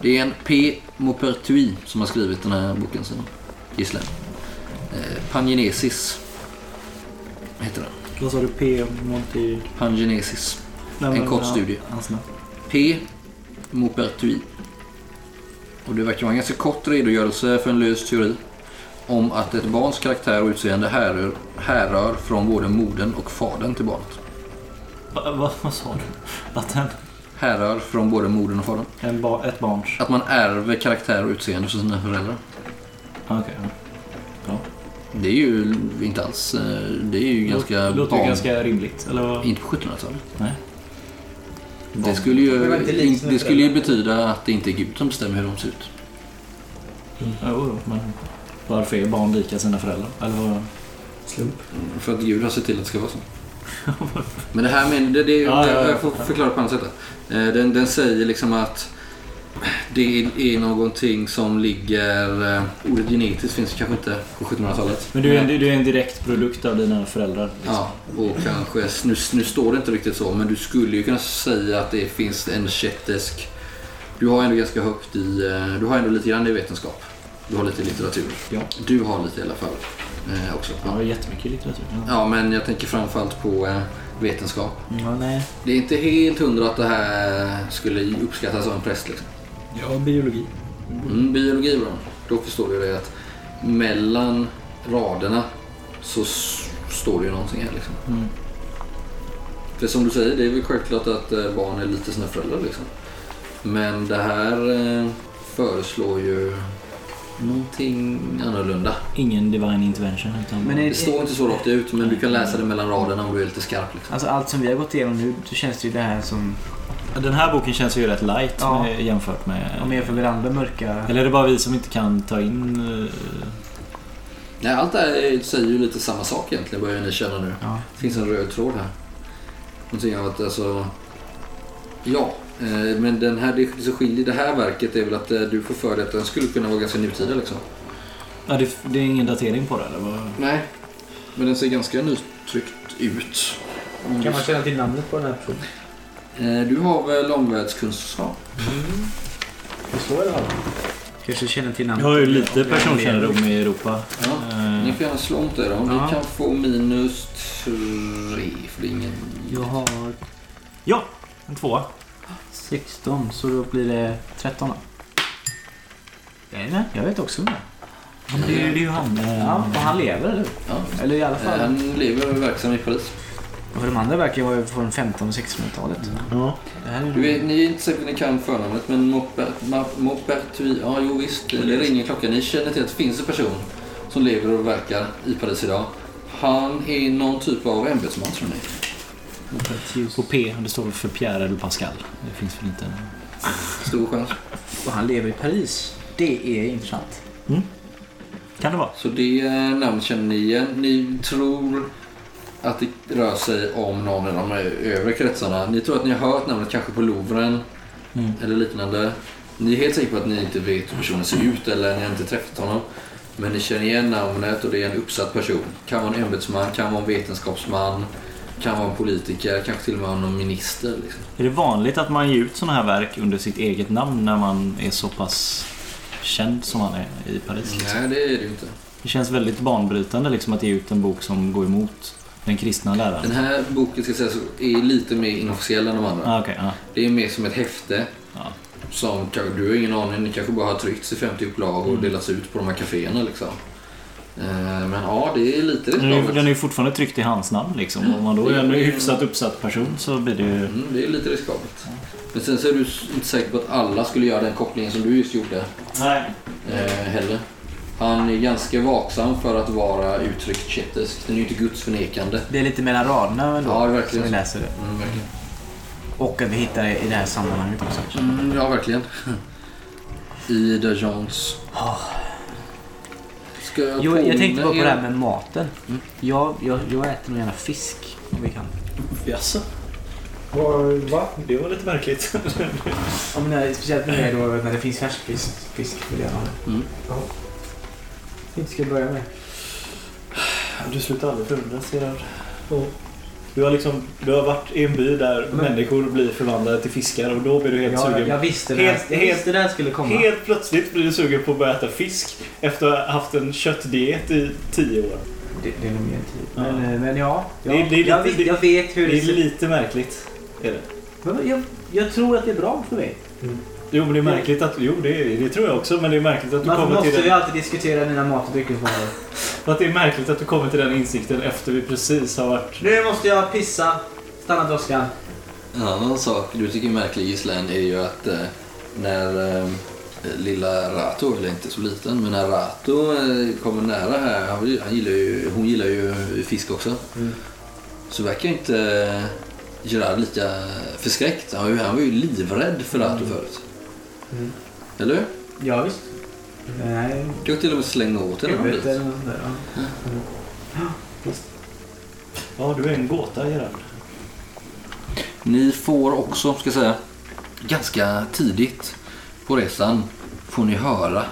Speaker 3: Det är en P. Maupertuis som har skrivit den här boken sen. Gisslan. Eh, Pangenesis heter den.
Speaker 4: Vad sa du? P. Monty...
Speaker 3: Pangenesis.
Speaker 4: Nej,
Speaker 3: En kort studie. P. Maupertuis. Och det verkar vara en ganska kort redogörelse för en lös teori om att ett barns karaktär och utseende härrör, härrör från både modern och fadern till barnet.
Speaker 4: Va, va, vad sa du? Att en,
Speaker 3: Härrör från både modern och fadern.
Speaker 4: en ba, ett barns...
Speaker 3: Att man ärver karaktär och utseende från sina föräldrar.
Speaker 4: Okej. ja.
Speaker 3: Det är ju inte alls... eh, Det är ju ganska
Speaker 4: Det låter ju
Speaker 3: barn-
Speaker 4: ganska rimligt. Eller vad?
Speaker 3: Inte på 1700-talet.
Speaker 4: Nej.
Speaker 3: Det skulle
Speaker 5: Det
Speaker 3: ju,
Speaker 5: sina
Speaker 3: det skulle ju betyda att det inte är Gud som bestämmer hur de ser ut.
Speaker 4: Jo, jo, men varför är barn lika sina föräldrar? Eller vad?
Speaker 5: Slump.
Speaker 3: För att Gud har sett till att det ska vara så. Men det här med, det, det,
Speaker 4: Ja, ja, ja.
Speaker 3: jag får förklara på annat sätt. Eh, Den, den säger liksom att det är någonting som ligger... eh, Ordet genetiskt finns kanske inte på 1700-talet.
Speaker 4: Men du är, en, du är en direkt produkt av dina föräldrar. liksom.
Speaker 3: Ja, och kanske, nu, nu står det inte riktigt så, men du skulle ju kunna säga att det finns en kättesk... Du har ändå ganska högt i... eh, Du har ändå lite grann i vetenskap. Du har lite i litteratur.
Speaker 4: Ja.
Speaker 3: Du har lite i alla fall. Eh, också.
Speaker 4: Jag har jättemycket litteratur. Ja.
Speaker 3: Ja, men jag tänker framförallt på eh, vetenskap.
Speaker 5: Ja, nej.
Speaker 3: Det är inte helt hundra att det här skulle uppskattas av en präst. Liksom.
Speaker 5: Ja, biologi.
Speaker 3: Mm, biologi bra. Då förstår du det att mellan raderna så står det ju någonting här. Liksom.
Speaker 4: Mm.
Speaker 3: För som du säger, det är väl självklart att eh, barn är lite sina föräldrar. Liksom. Men det här eh, föreslår ju någonting annorlunda.
Speaker 4: Ingen divine intervention. Utan
Speaker 5: Men är-
Speaker 3: Det står inte så rakt ut, men du kan läsa det mellan raderna om du är lite skarp. Liksom.
Speaker 5: Alltså allt som vi har gått igenom nu, då känns det ju det här som...
Speaker 4: Den här boken känns ju rätt light
Speaker 5: Ja.
Speaker 4: med, jämfört med...
Speaker 5: Om är för varandra mörka...
Speaker 4: Eller är det bara vi som inte kan ta in... eh,
Speaker 3: Nej, allt det här säger ju lite samma sak egentligen, börjar ni känna nu.
Speaker 5: Ja.
Speaker 3: Det finns en röd tråd här. Någonting av att alltså... Ja, eh, men den här, det som skiljer det här verket är väl att eh, du får för dig att den skulle kunna vara ganska nutida liksom.
Speaker 4: Ja, det, det är ingen datering på det eller? Vad?
Speaker 3: Nej, men den ser ganska nytryckt ut.
Speaker 5: Kan man känna till namnet på den här personen?
Speaker 3: Eh, Du har väl omvärldskunskap?
Speaker 5: Det står i alla fall. Kanske känner till namnet.
Speaker 4: Jag har ju lite personkännedom i Europa.
Speaker 3: Ja.
Speaker 4: Eh,
Speaker 3: Ni får gärna slå mot det då.
Speaker 5: Ja.
Speaker 3: Ni kan få minus tre, för det är ingen...
Speaker 5: Jag har
Speaker 4: Ja, en tvåa.
Speaker 5: 16, så då blir det 13 då. Nej, nej, jag vet också det.
Speaker 4: Ja, men det, är- ju han. eh,
Speaker 5: Ja, och han lever eller?
Speaker 3: Ja.
Speaker 5: Eller i alla fall.
Speaker 3: Han lever och är verksam i Paris.
Speaker 5: För de andra verkar vara från 15 och 1600-talet.
Speaker 4: Ja.
Speaker 5: Det här är
Speaker 3: Du vet, ni är inte säkert ni kan förnamnet, men Maupert- Ma- Maupertuis, ja jo visst, det ringer klockan. Ni känner till att det finns en person som lever och verkar i Paris idag. Han är någon typ av ämbetsman tror ni.
Speaker 4: På P, det står för Pierre eller Pascal. Det finns väl inte...
Speaker 3: Stor chans.
Speaker 5: Och han lever i Paris. Det är intressant.
Speaker 4: Kan det vara?
Speaker 3: Så det eh, namnet känner ni igen. Ni tror att det rör sig om någon av de övre kretsarna. Ni tror att ni har hört namnet kanske på Louvren
Speaker 4: Mm.
Speaker 3: eller liknande. Ni är helt säkra på att ni inte vet hur personen ser ut eller ni har inte träffat honom. Men ni känner igen namnet och det är en uppsatt person. Kan vara en ämbetsman, kan vara en vetenskapsman, kan vara en politiker, kanske till och med någon minister. Liksom.
Speaker 4: Är det vanligt att man ger ut sådana här verk under sitt eget namn när man är så pass känd som han är i Paris? Liksom?
Speaker 3: Nej, det är det ju inte.
Speaker 4: Det känns väldigt banbrytande liksom, att ge ut en bok som går emot den kristna läran.
Speaker 3: Den här boken ska sägas är lite mer inofficiell än de andra.
Speaker 4: Ah, okej, ja.
Speaker 3: Det är mer som ett häfte.
Speaker 4: Ja.
Speaker 3: Som du har ingen aning, ni kanske bara har tryckts i 50 upplag och delats ut på de här kaféerna liksom. Eh, Men ja, det är lite riskabelt.
Speaker 4: den är ju fortfarande tryckt i hans namn liksom. Om man då är en hyfsat uppsatt person så blir det ju...
Speaker 3: Mm, det är lite riskabelt. Men sen så är du inte säker på att alla skulle göra den kopplingen som du just gjorde
Speaker 4: Nej.
Speaker 3: eh, heller. Han är ganska vaksam för att vara uttryckt kättersk. Den är ju inte gudsförnekande.
Speaker 5: Det är lite mellan raderna ändå.
Speaker 3: Ja,
Speaker 5: som
Speaker 3: verkligen.
Speaker 5: vi läser det.
Speaker 3: Mm, verkligen.
Speaker 5: Och att vi hittar det i det här sammanhanget också.
Speaker 3: Mm, ja, verkligen. I The Jones. Ska jag
Speaker 5: Jo, jag tänkte bara på det här med maten.
Speaker 3: Mm.
Speaker 5: Jag, jag, jag äter nog gärna fisk om vi kan.
Speaker 4: Jaså?
Speaker 6: Va?
Speaker 4: Det var lite märkligt.
Speaker 5: Om det, speciellt när det, då, när det finns färskfisk. Fisk vill jag ha det.
Speaker 3: Mm.
Speaker 5: Inte ska börja med.
Speaker 4: Du slutar aldrig förundras Gerard. Du har, liksom, du har varit i en by där
Speaker 5: Men-
Speaker 4: människor blir förvandlade till fiskar och då blir du helt
Speaker 5: Ja,
Speaker 4: sugen.
Speaker 5: jag visste det.
Speaker 4: Helt-
Speaker 5: jag visste det skulle komma.
Speaker 4: Helt plötsligt blir du sugen på att börja äta fisk efter att ha haft en köttdiet i tio år.
Speaker 5: Det, det är nog mer tid.
Speaker 4: Ja.
Speaker 5: Men, eh, men ja. ja
Speaker 4: Det är- det är
Speaker 5: jag,
Speaker 4: lite-
Speaker 5: vet, jag vet hur
Speaker 4: Det
Speaker 5: det,
Speaker 4: är
Speaker 5: ser ut.
Speaker 4: lite märkligt. Är det?
Speaker 5: Jag, jag tror att det är bra för mig.
Speaker 4: Jo, men det är märkligt att... Jo, det, det tror jag också. Men det är märkligt att du
Speaker 5: Varför
Speaker 4: kommer
Speaker 5: måste
Speaker 4: till
Speaker 5: vi
Speaker 4: den,
Speaker 5: alltid diskutera mina mat och dryckesvanor?
Speaker 4: att det är märkligt att du kommer till den insikten efter vi precis har varit...
Speaker 5: Nu måste jag pissa. Stanna droskan.
Speaker 3: En annan sak du tycker är märklig Gislaine är ju att eh, när eh, lilla Rato, eller inte så liten, men när Rato eh, kommer nära här, han, han gillar ju, hon gillar ju fisk också.
Speaker 5: Mm.
Speaker 3: Så verkar inte Gerard lika förskräckt. Han var ju, han var ju livrädd för Lato förut.
Speaker 5: Mm.
Speaker 3: Eller hur?
Speaker 5: Ja, visst. Nej,
Speaker 3: Du har till och med slängt åt någon
Speaker 5: huvudet
Speaker 3: bit.
Speaker 5: där. Ja.
Speaker 4: Ja, du är en gåta Gerard.
Speaker 3: Ni får också, ska jag säga, ganska tidigt på resan får ni höra,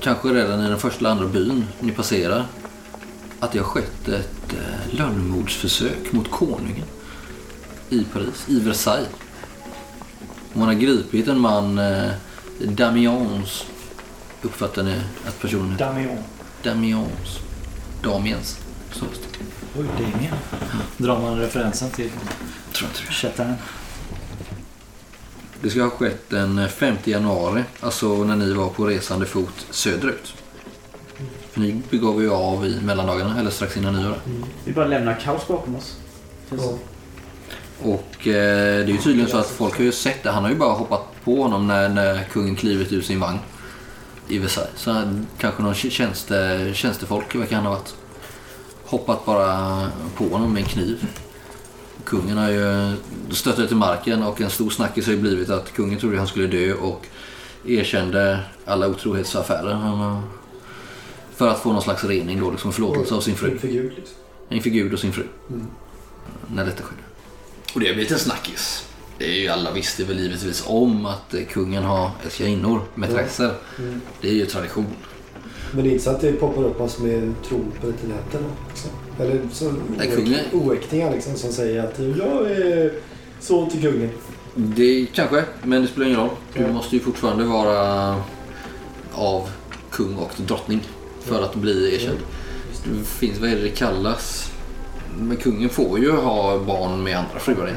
Speaker 3: kanske redan i den första eller andra byn ni passerar, att det har skett ett eh, lönnmordsförsök mot konungen i Paris, i Versailles. Man har gripit en man, eh, Damiens, uppfattar ni att personen är
Speaker 4: Damion.
Speaker 3: Damiens, Damiens, så det.
Speaker 4: Oj, Damien. Drar man referensen till
Speaker 3: Tror inte det. Det ska ha skett den 5 januari, alltså när ni var på resande fot söderut. För ni begav ju av i mellandagarna, eller strax innan nyår.
Speaker 5: Vi bara lämnar kaos bakom oss. Känns.
Speaker 3: Och eh, det är ju tydligen så att folk har ju sett det. Han har ju bara hoppat på honom när, när kungen klivit ur sin vagn i Versailles. Så kanske någon tjänste, tjänstefolk verkar han ha varit. Hoppat bara på honom med en kniv. Kungen har ju stöttat till marken och en stor snackis har ju blivit att kungen trodde han skulle dö och erkände alla otrohetsaffärer. För att få någon slags rening då, liksom förlåtelse av sin fru.
Speaker 6: Inför Gud liksom.
Speaker 3: Inför Gud och sin fru.
Speaker 6: Mm.
Speaker 3: När detta skedde. Och det har blivit en snackis. Det är ju alla visste väl givetvis om att eh, kungen har älskarinnor, mätresser.
Speaker 6: Mm.
Speaker 3: Det är ju tradition.
Speaker 6: Men det är inte så att det poppar upp massor med tro på internetet liksom. Eller så oäktingar liksom som säger att jag är son till kungen.
Speaker 3: Det kanske, men det spelar ingen roll. Du
Speaker 6: Ja.
Speaker 3: måste ju fortfarande vara av kung och drottning för att bli erkänd. Det finns, vad är det det kallas? Men kungen får ju ha barn med andra fruar.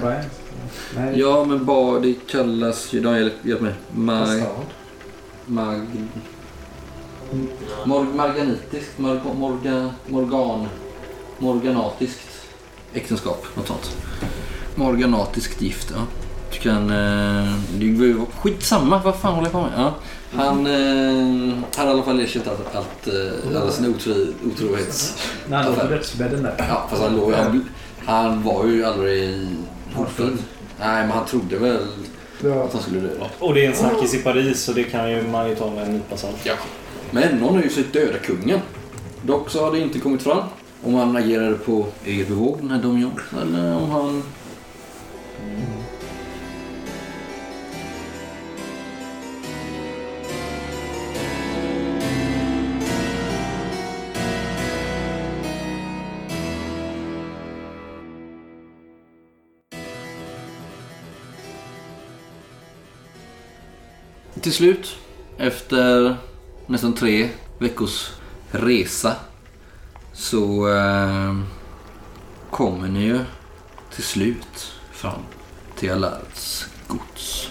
Speaker 5: Nej,
Speaker 3: Ja, men bara, det kallas ju... De, hjälp, mig. Mag... Mag... Mor, marganitiskt, mor, morga, morgan, morganatiskt äktenskap, något sånt. Morganatiskt gift, ja. Du kan... Eh, det var ju skitsamma, vad fan håller jag på med? Ja. Han eh, har i alla fall erkänt allt, allt, eh, alla sina otro, otrohets...
Speaker 5: när han låg på dödsbädden där.
Speaker 3: Ja, fast han, låg, han, han var ju aldrig hotad. Nej, men han trodde väl
Speaker 6: Ja.
Speaker 3: att han skulle dö.
Speaker 4: Och det är en snackis i Paris så det kan ju man ju ta med en nypa salt.
Speaker 3: Ja. Men någon har ju sett döda kungen. Dock så har det inte kommit fram om han agerade på eget bevåg, den här Dom John, eller om han... Till slut, efter nästan tre veckors resa så eh, kommer ni ju till slut fram till Alards gods.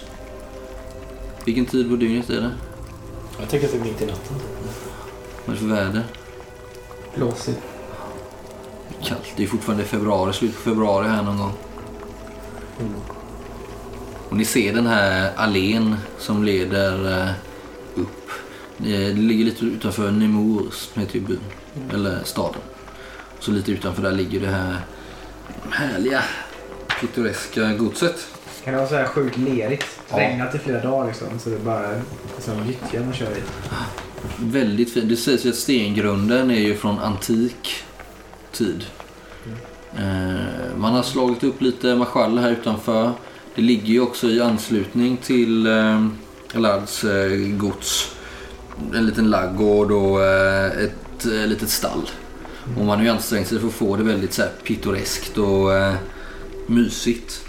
Speaker 3: Vilken tid på dygnet är det?
Speaker 4: Jag tänker att det är mitt i natten.
Speaker 3: Vad är det för väder?
Speaker 5: Blåsigt.
Speaker 3: Kallt. Det är fortfarande februari, slutet på februari här någon gång. Och ni ser den här allén som leder eh, upp. Det ligger lite utanför Nemours, heter ju byn. Eller staden. Så lite utanför där ligger det här härliga pittoreska godset.
Speaker 5: Kan det vara så här sjukt lerigt?
Speaker 3: Ja.
Speaker 5: Regnat i flera dagar liksom. Så det är bara som gyttja man kör i.
Speaker 3: Väldigt fint. Det sägs ju att stengrunden är ju från antik tid. Eh, man har slagit upp lite marschaller här utanför. Det ligger ju också i anslutning till eh, Lards eh, gods. En liten laggård och eh, ett eh, litet stall. Och man har ju ansträngt sig för att få det väldigt så här pittoreskt och eh, mysigt.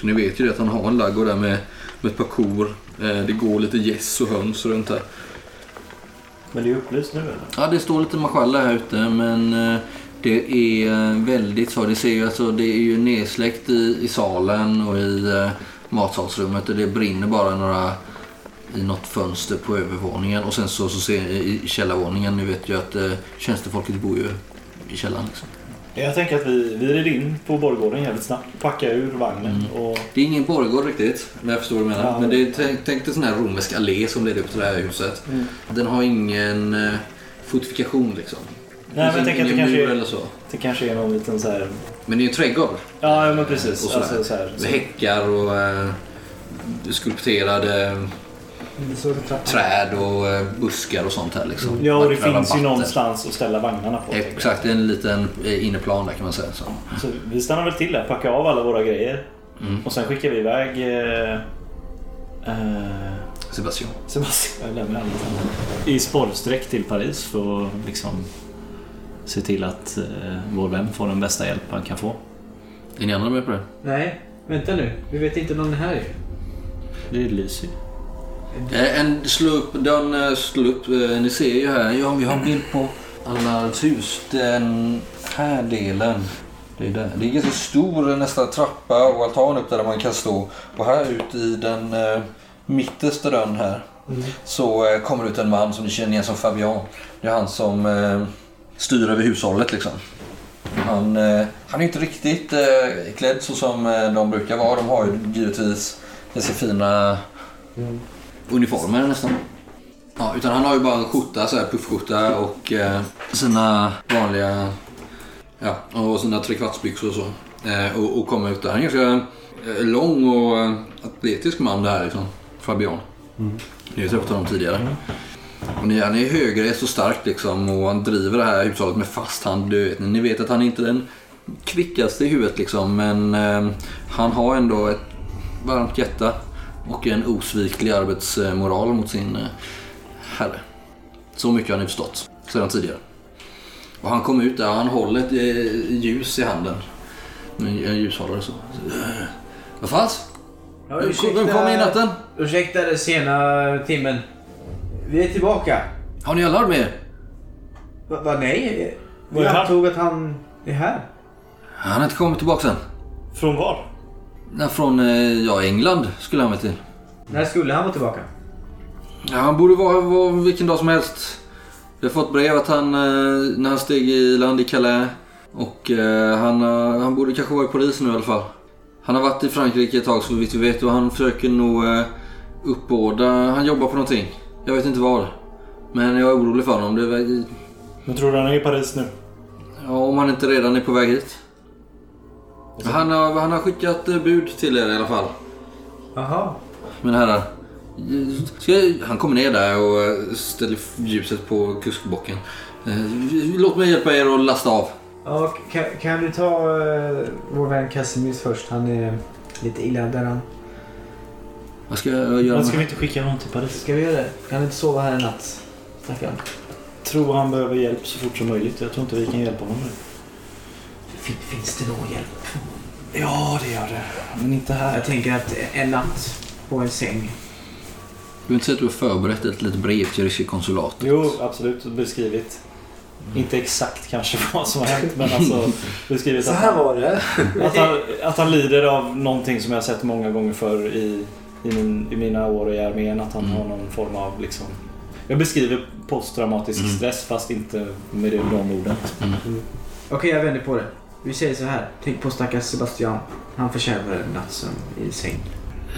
Speaker 3: Så ni vet ju det att han har en laggård där med, med ett par kor. Eh, det går lite gäss och höns runt här.
Speaker 4: Men det är upplyst nu eller?
Speaker 3: Ja, det står lite marschaller här ute men eh, det är eh, väldigt så. Det, ser ju, alltså, det är ju nedsläckt i, i salen och i eh, matsalsrummet och det brinner bara några i något fönster på övervåningen och sen så, så ser i källarvåningen, ni vet ju att eh, tjänstefolket bor ju i källaren. Liksom.
Speaker 4: Jag tänker att vi, vi rider in på borggården jävligt snabbt. Packar ur vagnen
Speaker 3: Mm.
Speaker 4: och...
Speaker 3: Det är ingen borggård riktigt, men jag förstår vad du menar.
Speaker 4: Ja.
Speaker 3: Men det är, tänk, tänk dig sån här romersk allé som leder upp till det här huset.
Speaker 4: Mm.
Speaker 3: Den har ingen eh, fortifikation liksom.
Speaker 4: Nej, men jag tänker att det kanske, är,
Speaker 3: eller så.
Speaker 4: det kanske är någon liten så här
Speaker 3: Men det är ju en trädgård.
Speaker 4: Ja, ja, men precis.
Speaker 3: Och sådär.
Speaker 4: Alltså, så här,
Speaker 3: Med häckar och eh, skulpterade
Speaker 5: Så
Speaker 3: träd och eh, buskar och sånt här liksom.
Speaker 4: Ja, och det
Speaker 3: Vackra
Speaker 4: finns ju någonstans att ställa vagnarna på. tänker jag.
Speaker 3: Exakt, en liten eh, inneplan där kan man säga. Så.
Speaker 4: Så vi stannar väl till där, packar av alla våra grejer.
Speaker 3: Mm.
Speaker 4: Och sen skickar vi iväg eh, eh,
Speaker 3: Sebastian.
Speaker 4: Sebastian jag hans namn. i sporrsträck till Paris för att liksom se till att eh, vår vän får den bästa hjälp han kan få.
Speaker 3: Är ni andra med på det?
Speaker 5: Nej, vänta nu. Vi vet inte någon är här ju.
Speaker 4: Det lyser ju.
Speaker 3: Eh, En slå upp, den eh, slå upp, eh, ni ser ju här, ja vi har en bild på Allards hus. Den här delen. Det är, där. det är ganska stor nästan trappa och altan upp där man kan stå. Och här ut i den eh, mittersta dörren här så eh, kommer ut en man som ni känner igen som Fabian. Det är han som eh, styr över hushållet liksom. Han, eh, han är inte riktigt eh, klädd så som eh, de brukar vara. De har ju givetvis ganska fina uniformer nästan. Ja, utan han har ju bara en skjorta, så här puffskjorta och eh, sina vanliga... Ja, och sina trekvartsbyxor och så. Eh, och, och kommer ut där. Han är ganska eh, lång och atletisk man det här liksom. Fabian. Ni har ju träffat honom tidigare. Och ni, han är högrest och stark liksom och han driver det här hushållet med fast hand. Du vet, ni vet att han är inte är den kvickaste i huvudet liksom men eh, han har ändå ett varmt hjärta och en osviklig arbetsmoral mot sin eh, herre. Så mycket har ni förstått sedan tidigare. Och han kom ut där och han håller ett eh, ljus i handen. En en ljushållare så. Eh, Vad fanns?
Speaker 5: Ja,
Speaker 3: kom- vem kom i natten?
Speaker 5: Ursäkta den sena timmen. Vi är tillbaka.
Speaker 3: Har ni alla med er?
Speaker 5: Va, va nej?
Speaker 4: Var
Speaker 5: Vi
Speaker 4: är han?
Speaker 5: antog att han är här.
Speaker 3: Han har inte kommit tillbaka sen.
Speaker 4: Från var?
Speaker 3: Nej, Från eh, ja, England skulle han väl till.
Speaker 5: När skulle han vara tillbaka?
Speaker 3: Ja, han borde vara, vara vilken dag som helst. Vi har fått brev att han, eh, när han steg i land i Calais. Och eh, han, eh, han borde kanske vara i Paris nu i alla fall. Han har varit i Frankrike ett tag så vitt vi vet och han försöker nog eh, uppbåda, han jobbar på någonting. Jag vet inte vad. Men jag är orolig för honom. Det
Speaker 4: Men tror du han är i Paris nu?
Speaker 3: ja, om han inte redan är på väg hit. Han har, han har skickat eh, bud till er i alla fall.
Speaker 5: Jaha.
Speaker 3: Mina herrar. Jag, han kommer ner där och eh, ställer ljuset på kuskbocken. Eh, Låt mig hjälpa er att lasta av.
Speaker 5: Ja, kan, kan du ta uh, vår vän Casimir först? Han är lite illa däran.
Speaker 3: Vad ska jag göra
Speaker 4: Men ska vi inte skicka honom till Paris?
Speaker 5: Ska vi göra det? Kan han inte sova här en natt? Stackarn.
Speaker 4: Tror han behöver hjälp så fort som möjligt. Jag tror inte vi kan hjälpa honom nu.
Speaker 5: Fin, finns det någon hjälp?
Speaker 4: Ja, det gör det. Men inte här.
Speaker 5: Jag tänker att en natt på en säng.
Speaker 3: Du vill inte säga att du har förberett ett litet brev till ryska konsulatet?
Speaker 4: Jo, absolut. Beskrivit. Inte exakt kanske vad som har hänt, men alltså beskrivit att, han,
Speaker 5: var det.
Speaker 4: att, han, att han lider av någonting som jag har sett många gånger förr i, i, min, i mina år i armén. Att han
Speaker 3: Mm.
Speaker 4: har någon form av liksom... Jag beskriver posttraumatisk
Speaker 3: Mm.
Speaker 4: stress fast inte med det- de orden.
Speaker 5: Okej, jag vänder på det. Vi säger så här. Tänk på stackars Sebastian. Han förtjänar en nattsömn i säng.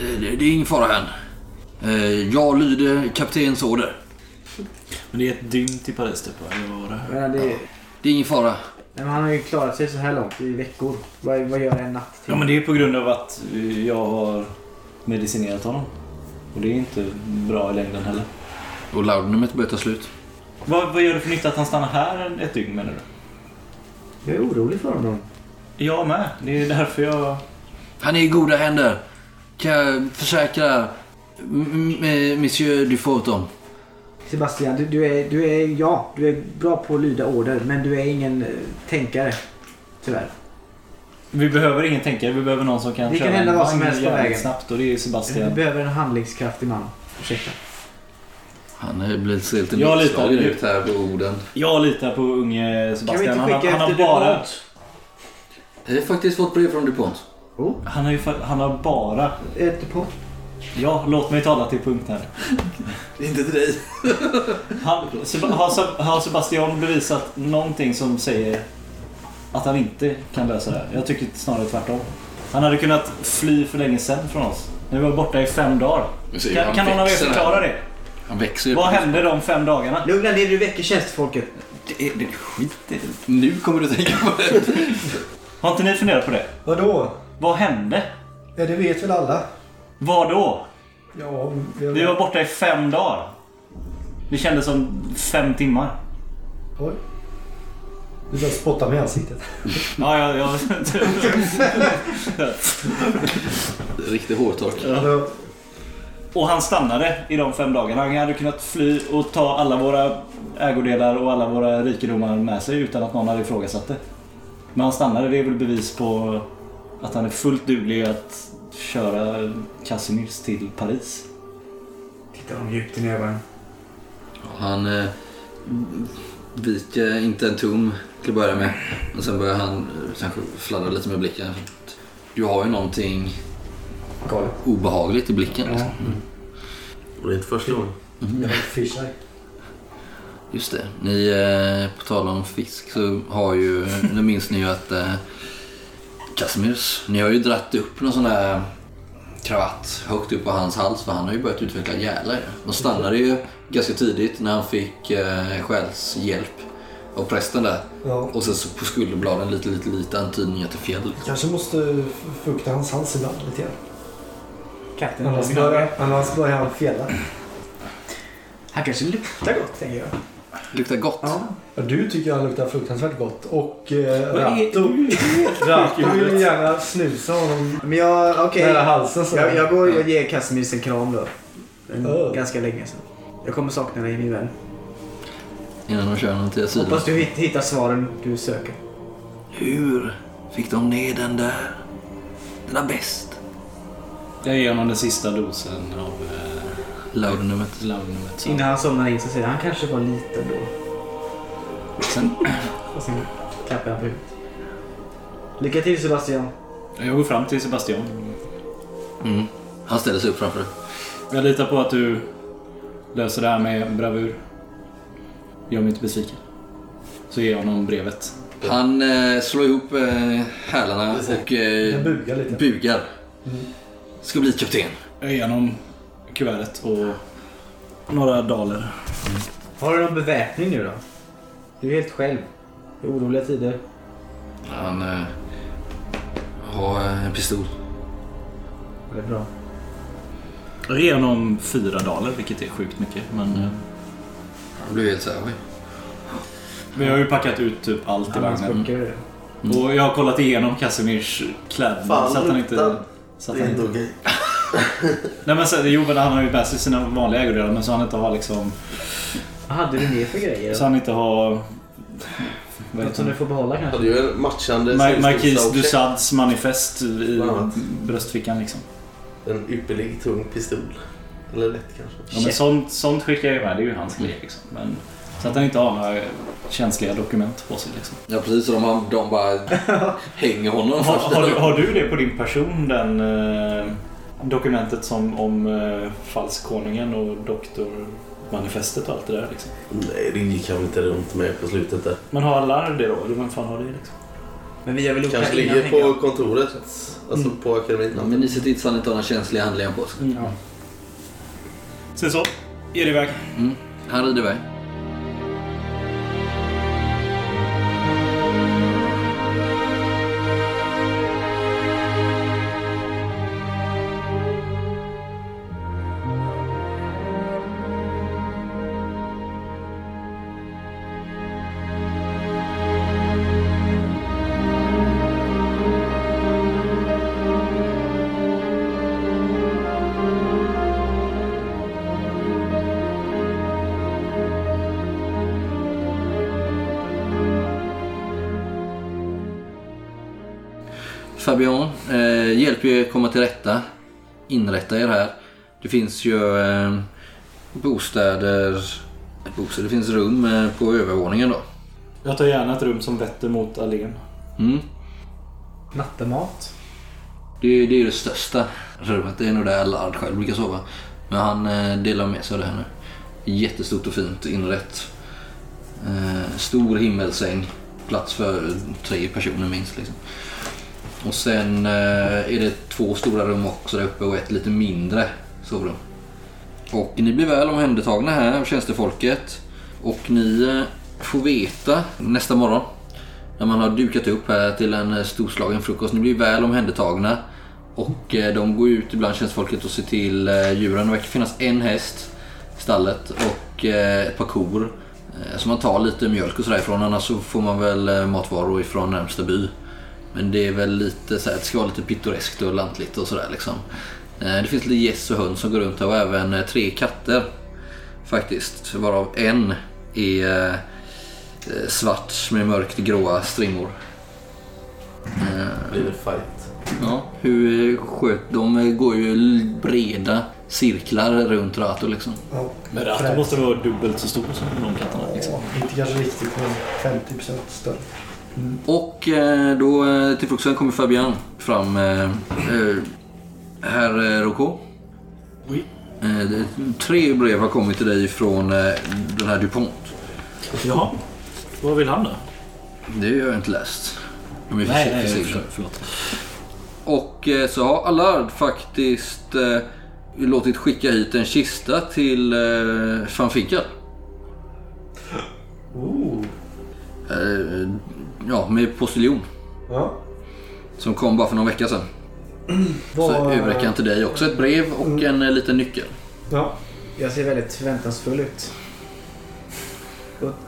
Speaker 3: Eh, Det, det är ingen fara än. Eh, Jag lyder kaptenens order.
Speaker 4: Men det är ett dygn till Paris typ, eller vad var det?
Speaker 5: Men det,
Speaker 3: Det är ingen fara.
Speaker 5: nej, men han har ju klarat sig så här långt i veckor. Vad, vad gör en natt till?
Speaker 4: Ja, men det är på grund av att eh, jag har medicinerat honom. Och det är inte bra i längden heller.
Speaker 3: Och laudanumet börjar ta slut.
Speaker 4: Vad, vad gör det för nytta att han stannar här ett dygn menar du?
Speaker 5: Jag är orolig för honom.
Speaker 4: Jag med. Det är därför jag...
Speaker 3: Han är i goda händer. Kan jag försäkra m- m- Monsieur Dufort om.
Speaker 5: Sebastian, du, du, är, du är, ja, du är bra på att lyda order, men du är ingen eh, tänkare. Tyvärr.
Speaker 4: Vi behöver ingen tänkare. Vi behöver någon som kan
Speaker 5: Det kan
Speaker 4: köra
Speaker 5: hända
Speaker 4: en
Speaker 5: vad som helst på vägen.
Speaker 4: snabbt och det är Sebastian.
Speaker 5: behöver en handlingskraftig man. Ursäkta.
Speaker 3: Han är blivit
Speaker 4: litar
Speaker 3: nedslagen ut här på orden.
Speaker 4: Jag litar på unge
Speaker 5: Kan vi
Speaker 4: Sebastian.
Speaker 5: inte
Speaker 4: Han, har-
Speaker 5: skicka
Speaker 4: han, har
Speaker 5: efter
Speaker 4: bara?
Speaker 3: Jag har faktiskt fått brev från DuPont.
Speaker 5: Oh,
Speaker 4: han, har ju, han har bara...
Speaker 5: ett DuPont.
Speaker 4: Ja, låt mig tala till punkt här.
Speaker 3: Inte till dig.
Speaker 4: Han, har, har Sebastian bevisat någonting som säger att han inte kan lösa det här? Jag tycker snarare tvärtom. Han hade kunnat fly för länge sedan från oss. Vi var borta i fem dagar. Kan, kan någon av er förklara det?
Speaker 3: Han växer.
Speaker 4: Vad hände de fem dagarna?
Speaker 5: Lugna ner dig, du väcker tjänstfolket.
Speaker 3: Det, det, skit i det. Nu kommer du tänka på det.
Speaker 4: Har inte ni funderat på det?
Speaker 6: Vadå?
Speaker 4: Vad hände?
Speaker 6: Ja, det vet väl alla?
Speaker 4: Vad då?
Speaker 6: Ja. Vi
Speaker 4: var borta i fem dagar. Det kändes som fem timmar.
Speaker 6: Oj. Du börjar spotta mig i ansiktet.
Speaker 4: Ja, ja, ja.
Speaker 3: Riktig hårtork.
Speaker 6: Ja.
Speaker 4: Och han stannade i de fem dagarna. Han hade kunnat fly och ta alla våra ägodelar och alla våra rikedomar med sig utan att någon hade ifrågasatt det. Men han stannade. Det är väl bevis på att han är fullt duglig att köra Casimirs till Paris.
Speaker 5: Tittar de djupt i ögonen.
Speaker 3: Han eh, viker inte en tum till att börja med. Men sen börjar han eh, kanske fladdra lite med blicken. Du har ju någonting
Speaker 5: Galet.
Speaker 3: obehagligt i blicken.
Speaker 5: Ja.
Speaker 3: Liksom.
Speaker 7: Och det är inte första gången.
Speaker 6: Jag har fisheye.
Speaker 3: Just det. Ni, eh, på tal om fisk så har ju, nu minns ni ju att eh, Casimirs, ni har ju dratt upp någon sån där kravatt högt upp på hans hals för han har ju börjat utveckla gälar. De stannade ju ganska tidigt när han fick eh, själshjälp av prästen där.
Speaker 6: Ja.
Speaker 3: Och sen så på skulderbladen lite, lite, lite antydningar till fjäll.
Speaker 6: Kanske måste fukta hans hals ibland lite grann.
Speaker 5: Katten
Speaker 6: Annars börjar, annars börjar han fjälla.
Speaker 5: Han kanske luktar gott, tänker jag.
Speaker 3: Luktar gott.
Speaker 5: Ja.
Speaker 6: Ja, du tycker han luktar fruktansvärt gott. Och eh, Ratto, Ratto vill gärna snusa honom
Speaker 5: Men jag, okej.
Speaker 6: nära halsen. Så
Speaker 5: Jag, jag går och ger Casimirs en kram då. En,
Speaker 6: Oh.
Speaker 5: Ganska länge sedan. Jag kommer sakna dig min vän.
Speaker 3: Innan de kör honom till asylen.
Speaker 5: Hoppas du hitt- hittar svaren du söker.
Speaker 3: Hur fick de ner den där? Den där bäst.
Speaker 4: Jag ger honom den sista dosen av eh,
Speaker 3: laudanummet.
Speaker 4: Så-
Speaker 5: Innan han somnar in så säger han, han kanske var liten då.
Speaker 4: Sen,
Speaker 5: Och sen klappar han på huvudet. Lycka till Sebastian.
Speaker 4: jag går fram till Sebastian.
Speaker 3: Mm. Han ställer sig upp framför dig.
Speaker 4: Jag litar på att du löser det här med bravur. Gör mig inte besviken. Så ger jag honom brevet.
Speaker 3: Han eh, slår ihop eh, hälarna och eh,
Speaker 6: bugar lite.
Speaker 3: bugar. Ska bli kapten.
Speaker 4: Jag ger honom kuvertet och några daler.
Speaker 5: Har du någon beväpning nu då? Du är helt själv. Det är oroliga tider.
Speaker 3: Han eh, har eh, en pistol.
Speaker 5: Det är bra.
Speaker 4: Jag ger honom fyra daler, vilket är sjukt mycket. Men eh,
Speaker 3: Han blir helt såhär, oj.
Speaker 4: vi har ju packat ut typ allt i vagnen.
Speaker 3: Mm.
Speaker 4: Och jag har kollat igenom Casimirs kläder så att han inte... Så att
Speaker 7: Det är
Speaker 4: han
Speaker 7: inte okej.
Speaker 4: nej men så, jo men han har ju med sig sina vanliga ägodelar men så han inte har liksom...
Speaker 5: Vad hade du mer för grejer?
Speaker 4: Så han inte har... Vad
Speaker 5: Något som du
Speaker 4: det?
Speaker 5: får behålla
Speaker 7: Jag
Speaker 5: kanske?
Speaker 7: hade ju en matchande
Speaker 4: Ma- Marquis
Speaker 7: snusdosa och
Speaker 4: du Sads manifest i bröstfickan liksom.
Speaker 7: En ypperlig tung pistol. Eller lätt kanske.
Speaker 4: Ja, men sånt, sånt skickar jag ju med, det är ju hans grej liksom. Men, så att han inte har några känsliga dokument på sig liksom.
Speaker 3: Ja precis, så de, de bara hänger honom
Speaker 4: Har,
Speaker 3: först.
Speaker 4: har, du, har du det på din person, den eh, dokumentet som om eh, falskkonungen och doktormanifestet och allt det där liksom?
Speaker 7: Nej, det gick han inte runt med på slutet där.
Speaker 4: Men har alla det då? Eller vem fan har det liksom?
Speaker 5: Men vi har väl
Speaker 7: Kanske ligger på kontoret. Alltså
Speaker 4: Mm.
Speaker 7: på akademin.
Speaker 3: Ja, men ni ser till så att han inte har några känsliga handlingar på sig.
Speaker 4: Ja. Sen så, är det iväg.
Speaker 3: Mm. Han rider iväg. Fabian eh, hjälper er komma till rätta. Inrätta er här. Det finns ju eh, bostäder, bostäder, det finns rum eh, på övervåningen då.
Speaker 4: Jag tar gärna ett rum som vetter mot allén.
Speaker 3: Mm.
Speaker 5: Nattemat.
Speaker 3: Det, det är det största rummet. Det är nog där Allard själv brukar sova. Men han eh, delar med sig av det här nu. Jättestort och fint inrätt. Eh, stor himmelsäng. Plats för tre personer minst. Liksom. Och sen eh, är det två stora rum också där uppe och ett lite mindre sovrum. Och ni blir väl omhändertagna här av tjänstefolket. Och ni eh, får veta nästa morgon När man har dukat upp här till en eh, storslagen frukost. Ni blir väl omhändertagna. Och de går ut ibland tjänstefolket och ser till djuren. Det verkar finnas en häst i stallet och ett par kor. Så man tar lite mjölk och sådär ifrån. Annars så får man väl matvaror ifrån närmsta by. Men det är väl lite så här, det ska vara lite pittoreskt och lantligt och sådär liksom. Eh, Det finns lite gäss och höns som går runt här och även eh, tre katter. Faktiskt. Varav en är eh, svart med mörkt gråa strimmor. Eh,
Speaker 7: Blir det fight?
Speaker 3: Ja, hur sköt de går ju breda cirklar runt Rato liksom.
Speaker 6: Ja,
Speaker 4: Men Rato måste vara dubbelt så stor som de katterna. Liksom.
Speaker 6: ja, inte kanske riktigt men 50% större.
Speaker 3: Och eh, då eh, till frukosten kommer Fabian fram. Herr eh, Rocco.
Speaker 4: Oui.
Speaker 3: Tre brev har kommit till dig från den här DuPont.
Speaker 4: Jaha. Vad vill han då?
Speaker 3: Det har jag inte läst. De är
Speaker 4: Nej, nej,
Speaker 3: försiktiga.
Speaker 4: förlåt.
Speaker 3: Och så har Allard faktiskt eh, låtit skicka hit en kista till eh, van Finkel.
Speaker 6: Ooh.
Speaker 3: Eh, ja, med postiljon.
Speaker 6: Ja.
Speaker 3: Som kom bara för någon vecka sedan. Så
Speaker 6: Vad-
Speaker 3: överräcker han till dig också ett brev och en eh, liten nyckel.
Speaker 6: Ja.
Speaker 5: Jag ser väldigt förväntansfull ut.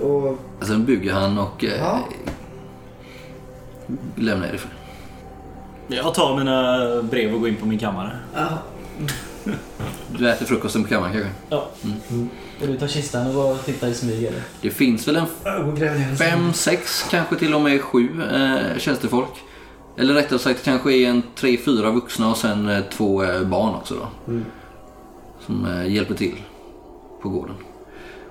Speaker 5: Och, och
Speaker 3: Sen bygger han och eh,
Speaker 6: Ja.
Speaker 3: lämnar er ifrån.
Speaker 4: Jag tar mina brev och går in på min kammare.
Speaker 3: Du äter frukosten på kammaren kanske?
Speaker 4: Ja.
Speaker 8: Vill du ta kistan och bara titta i smyg eller?
Speaker 3: Det finns väl en fem, sex, kanske till och med sju eh, tjänstefolk. Eller rättare sagt kanske är en tre, fyra vuxna och sen eh, två eh, barn också då.
Speaker 6: Mm.
Speaker 3: Som eh, hjälper till på gården.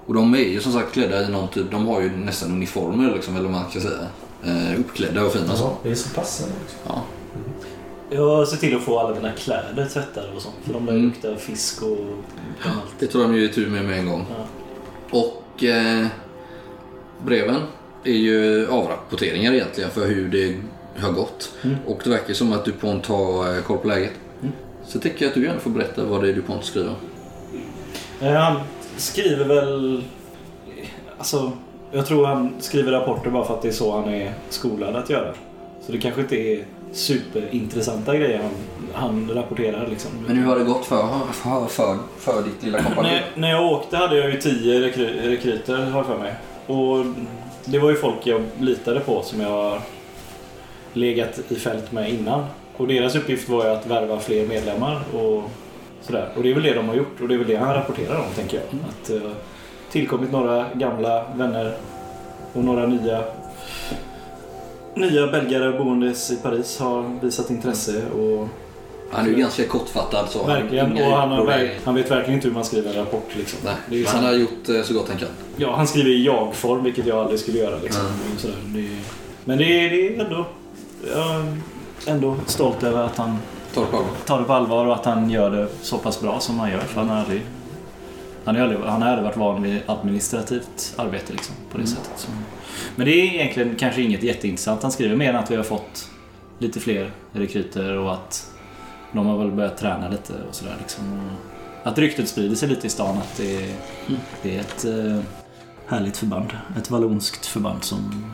Speaker 3: Och de är ju som sagt klädda i någon typ, de har ju nästan uniformer liksom, eller vad man ska säga. Eh, uppklädda och fina så.
Speaker 6: Det är så passande. Liksom.
Speaker 3: Ja.
Speaker 4: Jag ser till att få alla mina kläder tvättade och sånt. För de där
Speaker 3: Mm.
Speaker 4: luktar fisk och gammalt.
Speaker 3: Det tar de ju tur med med en gång.
Speaker 4: Ja.
Speaker 3: Och eh, breven är ju avrapporteringar egentligen för hur det har gått.
Speaker 4: Mm.
Speaker 3: Och det verkar som att DuPont har eh, koll på läget.
Speaker 4: Mm.
Speaker 3: Så tycker jag att du gärna får berätta vad det är DuPont skriver.
Speaker 4: Eh, Han skriver väl... Alltså, jag tror han skriver rapporter bara för att det är så han är skolad att göra. Så det kanske inte är superintressanta grejer han, han rapporterar liksom.
Speaker 3: Men hur har det gått för, för, för, för ditt lilla kompani?
Speaker 4: När, när jag åkte hade jag ju tio rekry, rekryter har för mig. Och det var ju folk jag litade på som jag legat i fält med innan. Och deras uppgift var ju att värva fler medlemmar och sådär. Och det är väl det de har gjort och det är väl det han rapporterar om tänker jag. Att uh, tillkommit några gamla vänner och några nya Nya belgare boendes i Paris har visat intresse och
Speaker 3: Han är ju ganska kortfattad så.
Speaker 4: verkligen,
Speaker 3: Inga
Speaker 4: och han, har, han vet verkligen inte hur man skriver en rapport liksom.
Speaker 3: Nej, han har gjort eh, så gott han kan.
Speaker 4: Ja, han skriver i jag-form, vilket jag aldrig skulle göra. Liksom.
Speaker 3: Mm.
Speaker 4: Det, men det, är- det är ändå... Jag är ändå stolt över att han
Speaker 3: Ta det på allvar.
Speaker 4: tar det på allvar och att han gör det så pass bra som han gör. För han har aldrig... Han har aldrig, han har aldrig varit van vid administrativt arbete liksom, på det sättet. Så. Men det är egentligen kanske inget jätteintressant han skriver, mer än att vi har fått lite fler rekryter och att de har väl börjat träna lite och sådär. Liksom. Att ryktet sprider sig lite i stan att det är, det är ett eh, härligt förband. Ett vallonskt förband som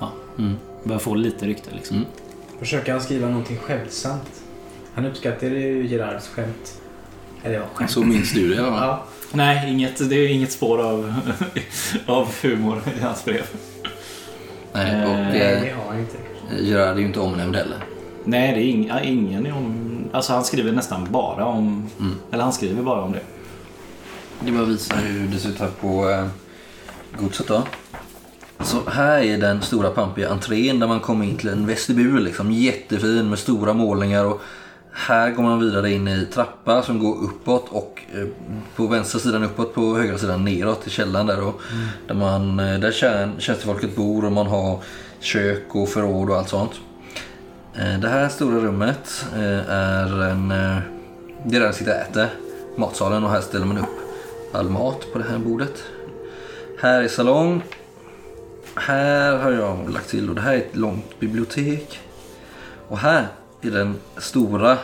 Speaker 4: ja,
Speaker 3: Mm.
Speaker 4: börjar få lite rykte. Liksom.
Speaker 3: Mm.
Speaker 5: försöker han skriva någonting skämtsamt. Han uppskattar ju Gerards skämt. Eller ja, skämt.
Speaker 3: Så minns du det fall.
Speaker 5: Ja.
Speaker 4: Nej, inget, det är inget spår av, av humor i hans brev.
Speaker 3: Nej,
Speaker 4: Eh,
Speaker 3: och
Speaker 5: Nej,
Speaker 3: eh,
Speaker 5: det har inte.
Speaker 3: Gerard är ju inte omnämnd heller.
Speaker 4: Nej, det är ing, ingen är om... Alltså han skriver nästan bara om...
Speaker 3: Mm.
Speaker 4: Eller han skriver bara om det.
Speaker 3: Det bara visar hur det ser ut här på eh, godset då. Så här är den stora pampiga entrén där man kommer in till en vestibul liksom. Jättefin med stora målningar och här går man vidare in i trappa som går uppåt och eh, på vänstra sidan uppåt, på högra sidan neråt till källaren där då. Där, man, eh, där tjän, tjänstefolket bor och man har kök och förråd och allt sånt. Eh, det här stora rummet är en... Det är där man sitter och äter. Matsalen och här ställer man upp all mat på det här bordet. Här är salong. Här har jag lagt till och det här är ett långt bibliotek. Och här är den stora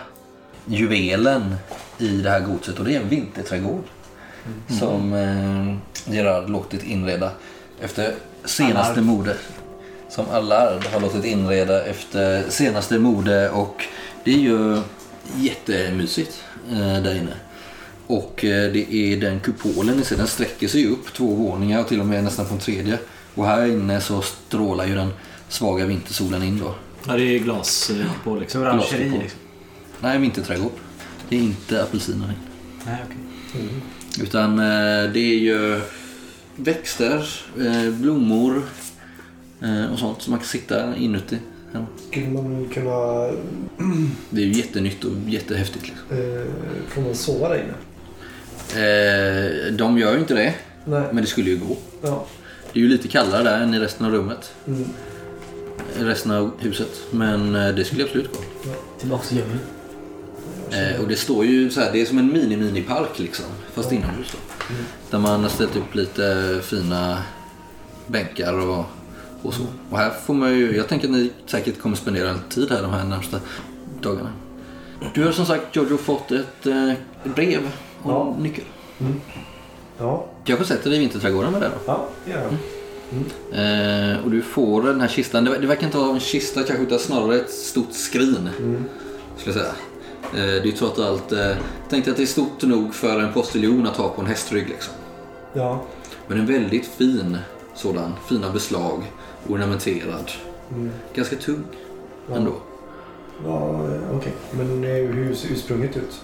Speaker 3: juvelen i det här godset och det är en vinterträdgård. Som eh, Gerard låtit inreda efter senaste mode. som Allard har låtit inreda efter senaste mode och det är ju jättemysigt eh, där inne. Och eh, det är den kupolen ni ser, den sträcker sig upp två våningar och till och med nästan på en tredje. Och här inne så strålar ju den svaga vintersolen in då.
Speaker 4: Ja, det är glas eh, på liksom.
Speaker 5: Orangeri
Speaker 3: Glaskupol.
Speaker 5: liksom.
Speaker 3: Nej, vinterträdgård. Det är inte apelsiner inne.
Speaker 5: Nej, okej.
Speaker 3: Utan eh, det är ju växter, eh, blommor eh, och sånt som man kan sitta inuti.
Speaker 6: Skulle man kunna...
Speaker 3: Det är ju jättenytt och jättehäftigt. Liksom.
Speaker 6: Eh, får man sova där inne?
Speaker 3: Eh, de gör ju inte det,
Speaker 6: Nej.
Speaker 3: men det skulle ju gå.
Speaker 6: Ja.
Speaker 3: Det är ju lite kallare där än i resten av rummet.
Speaker 6: Mm.
Speaker 3: Resten av huset. Men eh, det skulle absolut gå.
Speaker 8: Tillbaks till djungeln.
Speaker 3: Eh, och det står ju så här, det är som en mini-mini-park liksom. Fast inomhus då. Där man har ställt upp lite fina bänkar och, och så. Och här får man ju, jag tänker att ni säkert kommer spendera en tid här de här närmsta dagarna. Du har som sagt Giorgio fått ett eh, brev och
Speaker 6: Ja.
Speaker 3: nyckel.
Speaker 6: Ja.
Speaker 3: Kanske sätter dig i vinterträdgården med det då.
Speaker 6: Ja, det gör jag.
Speaker 3: Eh, och du får den här kistan. Det, det verkar inte vara en kista kanske utan snarare ett stort skrin. Skulle jag säga. Eh, det är trots allt. Eh, tänkte att det är stort nog för en postiljon att ha på en hästrygg liksom.
Speaker 6: Ja.
Speaker 3: Men en väldigt fin sådan. Fina beslag. Ornamenterad. Ganska tung
Speaker 6: Ja.
Speaker 3: ändå.
Speaker 6: Ja, eh, okej. Men eh, hur ser ursprunget ut?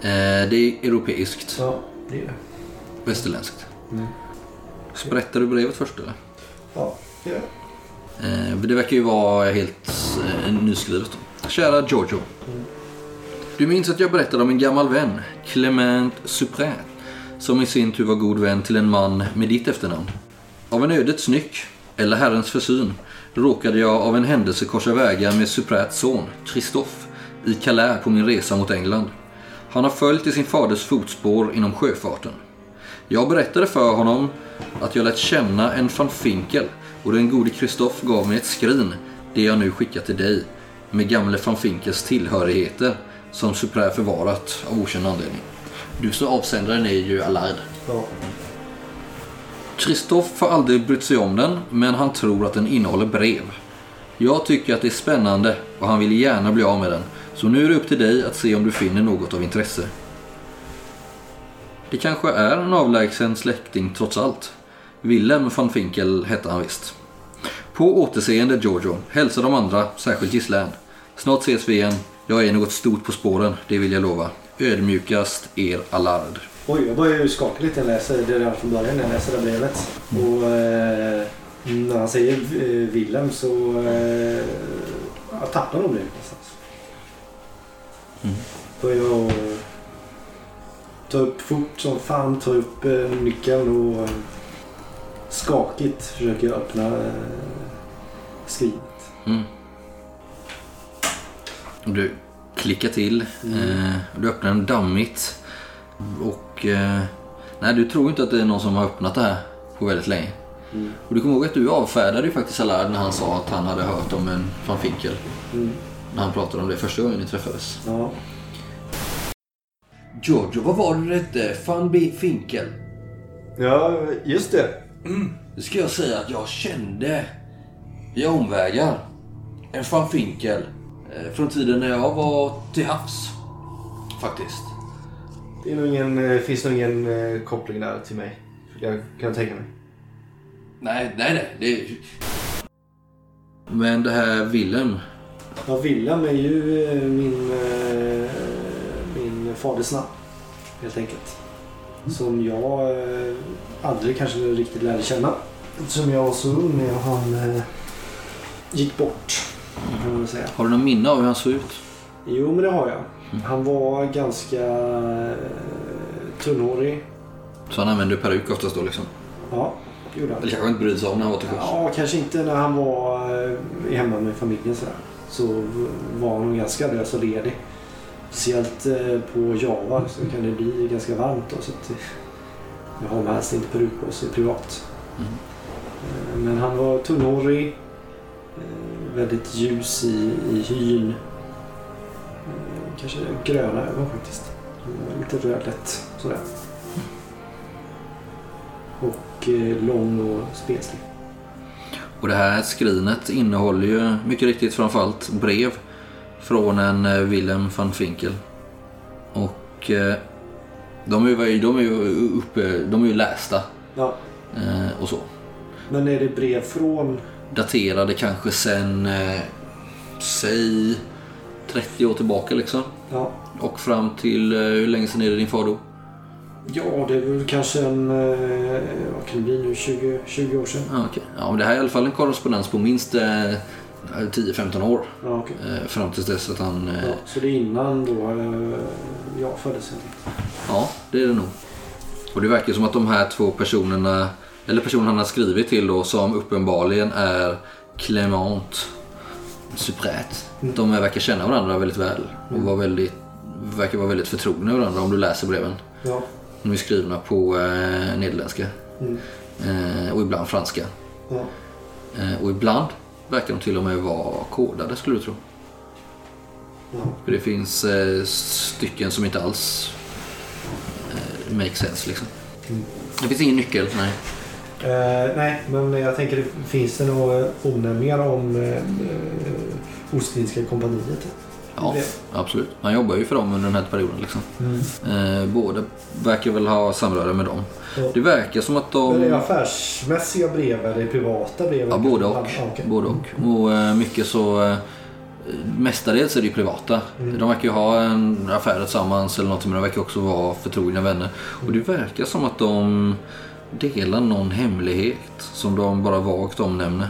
Speaker 3: Eh, det är europeiskt.
Speaker 6: Ja, det är det.
Speaker 3: Västerländskt.
Speaker 6: Mm.
Speaker 3: Sprättar du brevet först eller?
Speaker 6: Ja.
Speaker 3: Eh, det verkar ju vara helt eh, nyskrivet. Kära Giorgio. Du minns att jag berättade om en gammal vän, Clement Suprin, som i sin tur var god vän till en man med ditt efternamn. Av en ödets nyck, eller Herrens försyn, råkade jag av en händelse korsa vägar med Suprats son, Christophe, i Calais på min resa mot England. Han har följt i sin faders fotspår inom sjöfarten. Jag berättade för honom att jag lärt känna en van Finkel och den gode Christophe gav mig ett skrin, det jag nu skickat till dig, med gamle van Finkels tillhörigheter som Supra förvarat av okänd anledning. Du som avsändaren är ju Allard.
Speaker 6: Ja.
Speaker 3: Christophe har aldrig brytt sig om den, men han tror att den innehåller brev. Jag tycker att det är spännande och han vill gärna bli av med den. Så nu är det upp till dig att se om du finner något av intresse. Det kanske är en avlägsen släkting trots allt. Willem van Finkel hette han visst. På återseende Giorgio. Hälsa de andra, särskilt Gislaine. Snart ses vi igen. Jag är något stort på spåren, det vill jag lova. Ödmjukast er Allard.
Speaker 6: Oj, jag börjar ju skaka lite när jag läser det redan från början när jag läser det här brevet. Och eh, när han säger eh, Willem så eh, jag tappar nog brevet någonstans.
Speaker 3: Mm.
Speaker 6: Börjar jag ta upp fort som fan, ta upp eh, nyckeln och eh, skakigt försöker jag öppna eh, skrivet.
Speaker 3: Mm. Du klickar till. Eh, du öppnar den dammigt. Och eh, nej, du tror inte att det är någon som har öppnat det här på väldigt länge.
Speaker 6: Mm.
Speaker 3: Och du kommer ihåg att du avfärdade ju faktiskt Allard när han sa att han hade hört om en van Finkel.
Speaker 6: Mm.
Speaker 3: När han pratade om det första gången ni träffades.
Speaker 6: Ja.
Speaker 3: Giorgio, vad var det du hette? Van. Finkel?
Speaker 6: ja, just det.
Speaker 3: Det ska jag säga att jag kände via omvägar en van Finkel eh, från tiden när jag var till havs. Faktiskt.
Speaker 6: Det är nog ingen, eh, finns nog ingen eh, koppling där till mig. Jag kan tänka mig.
Speaker 3: Nej, nej, nej. Det... Men det här Willem.
Speaker 6: Ja, William är ju min, eh, min faders namn. Helt enkelt. Som jag eh, aldrig kanske riktigt lärde känna. Eftersom jag var så ung när han eh, gick bort. Kan man säga.
Speaker 3: Har du någon minne av hur han såg ut?
Speaker 6: Jo, men det har jag. Han var ganska eh, tunnhårig.
Speaker 3: Så han använde peruk oftast då liksom?
Speaker 6: Ja, det gjorde han.
Speaker 3: Eller kanske inte brydde sig om när han var till sjöss?
Speaker 6: Ja, kanske inte när han var eh, hemma med familjen sådär. Så var han nog ganska lös och ledig. Speciellt eh, på Java så kan det bli ganska varmt då. Så att, jag har med helst inte peruk på sig privat.
Speaker 3: Mm.
Speaker 6: Eh, Men han var tunnhårig. eh, Väldigt ljus i, i hyn. Kanske gröna ögon faktiskt. Lite rödlätt sådär. Och lång och spenslig.
Speaker 3: Och det här skrinet innehåller ju mycket riktigt framförallt brev från en eh, Willem van Finkel. Och eh, de är ju, de är ju, uppe, de är ju lästa
Speaker 6: Ja.
Speaker 3: eh, och så.
Speaker 6: Men är det brev från...
Speaker 3: Daterade kanske sen, eh, säg 30 år tillbaka liksom.
Speaker 6: Ja.
Speaker 3: Och fram till, hur länge sedan är det din far dog?
Speaker 6: Ja, det är väl kanske en... Vad kan det bli nu? 20, 20 år sedan?
Speaker 3: Ja, okej. ja, men det här är i alla fall en korrespondens på minst 10-15 år.
Speaker 6: Ja, okej.
Speaker 3: Eh, fram tills dess att han... Eh,
Speaker 6: Ja, så det är innan då eh, jag föddes.
Speaker 3: Ja, det är det nog. Och det verkar som att de här två personerna, eller personen han har skrivit till då, som uppenbarligen är Clement Supret.
Speaker 6: Mm.
Speaker 3: De verkar känna varandra väldigt väl och var väldigt, verkar vara väldigt förtrogna varandra om du läser breven.
Speaker 6: Ja.
Speaker 3: De är skrivna på eh, nederländska
Speaker 6: Mm.
Speaker 3: eh, och ibland franska.
Speaker 6: Ja.
Speaker 3: Eh, och ibland verkar de till och med vara kodade skulle du tro. För det finns eh, stycken som inte alls eh, make sense liksom.
Speaker 6: Mm.
Speaker 3: Det finns ingen nyckel, nej.
Speaker 6: Eh, nej, men jag tänker det finns det några omnämningar om eh, Ostindiska kompaniet?
Speaker 3: Ja, absolut. Han jobbar ju för dem under den här perioden liksom.
Speaker 6: Mm.
Speaker 3: Eh, båda verkar väl ha samröre med dem.
Speaker 6: Ja.
Speaker 3: Det verkar som att de...
Speaker 6: Men är det affärsmässiga brev eller privata brev?
Speaker 3: Ja, både och.
Speaker 6: Okej.
Speaker 3: Både och. Och eh, mycket så... Eh, mestadels är det ju privata.
Speaker 6: Mm.
Speaker 3: De verkar ju ha en affär tillsammans eller något men de verkar också vara förtrogna vänner. Och det verkar som att de delar någon hemlighet som de bara vagt omnämner.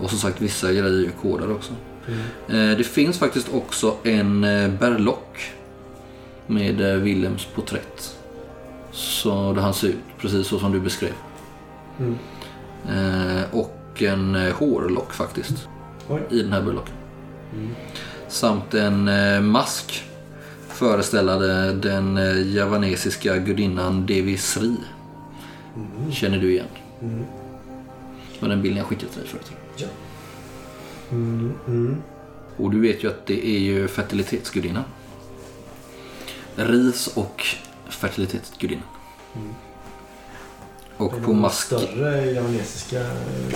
Speaker 3: Och som sagt vissa grejer är ju kodade också.
Speaker 6: Mm.
Speaker 3: Eh, det finns faktiskt också en eh, berlock med eh, Willems porträtt. Så där han ser ut precis så som du beskrev.
Speaker 6: Mm.
Speaker 3: Och en hårlock faktiskt.
Speaker 6: Oj.
Speaker 3: I den här burlocken.
Speaker 6: Mm.
Speaker 3: Samt en mask föreställande den javanesiska gudinnan Devi Sri.
Speaker 6: Mm.
Speaker 3: Känner du igen?
Speaker 6: Mm.
Speaker 3: Det var den bilden jag skickade till dig förut.
Speaker 6: Mm. Mm.
Speaker 3: Och du vet ju att det är ju fertilitetsgudinnan. Ris och fertilitetsgudinnan.
Speaker 6: Mm.
Speaker 3: Och på
Speaker 6: de
Speaker 3: masken,
Speaker 6: större javanesiska eh,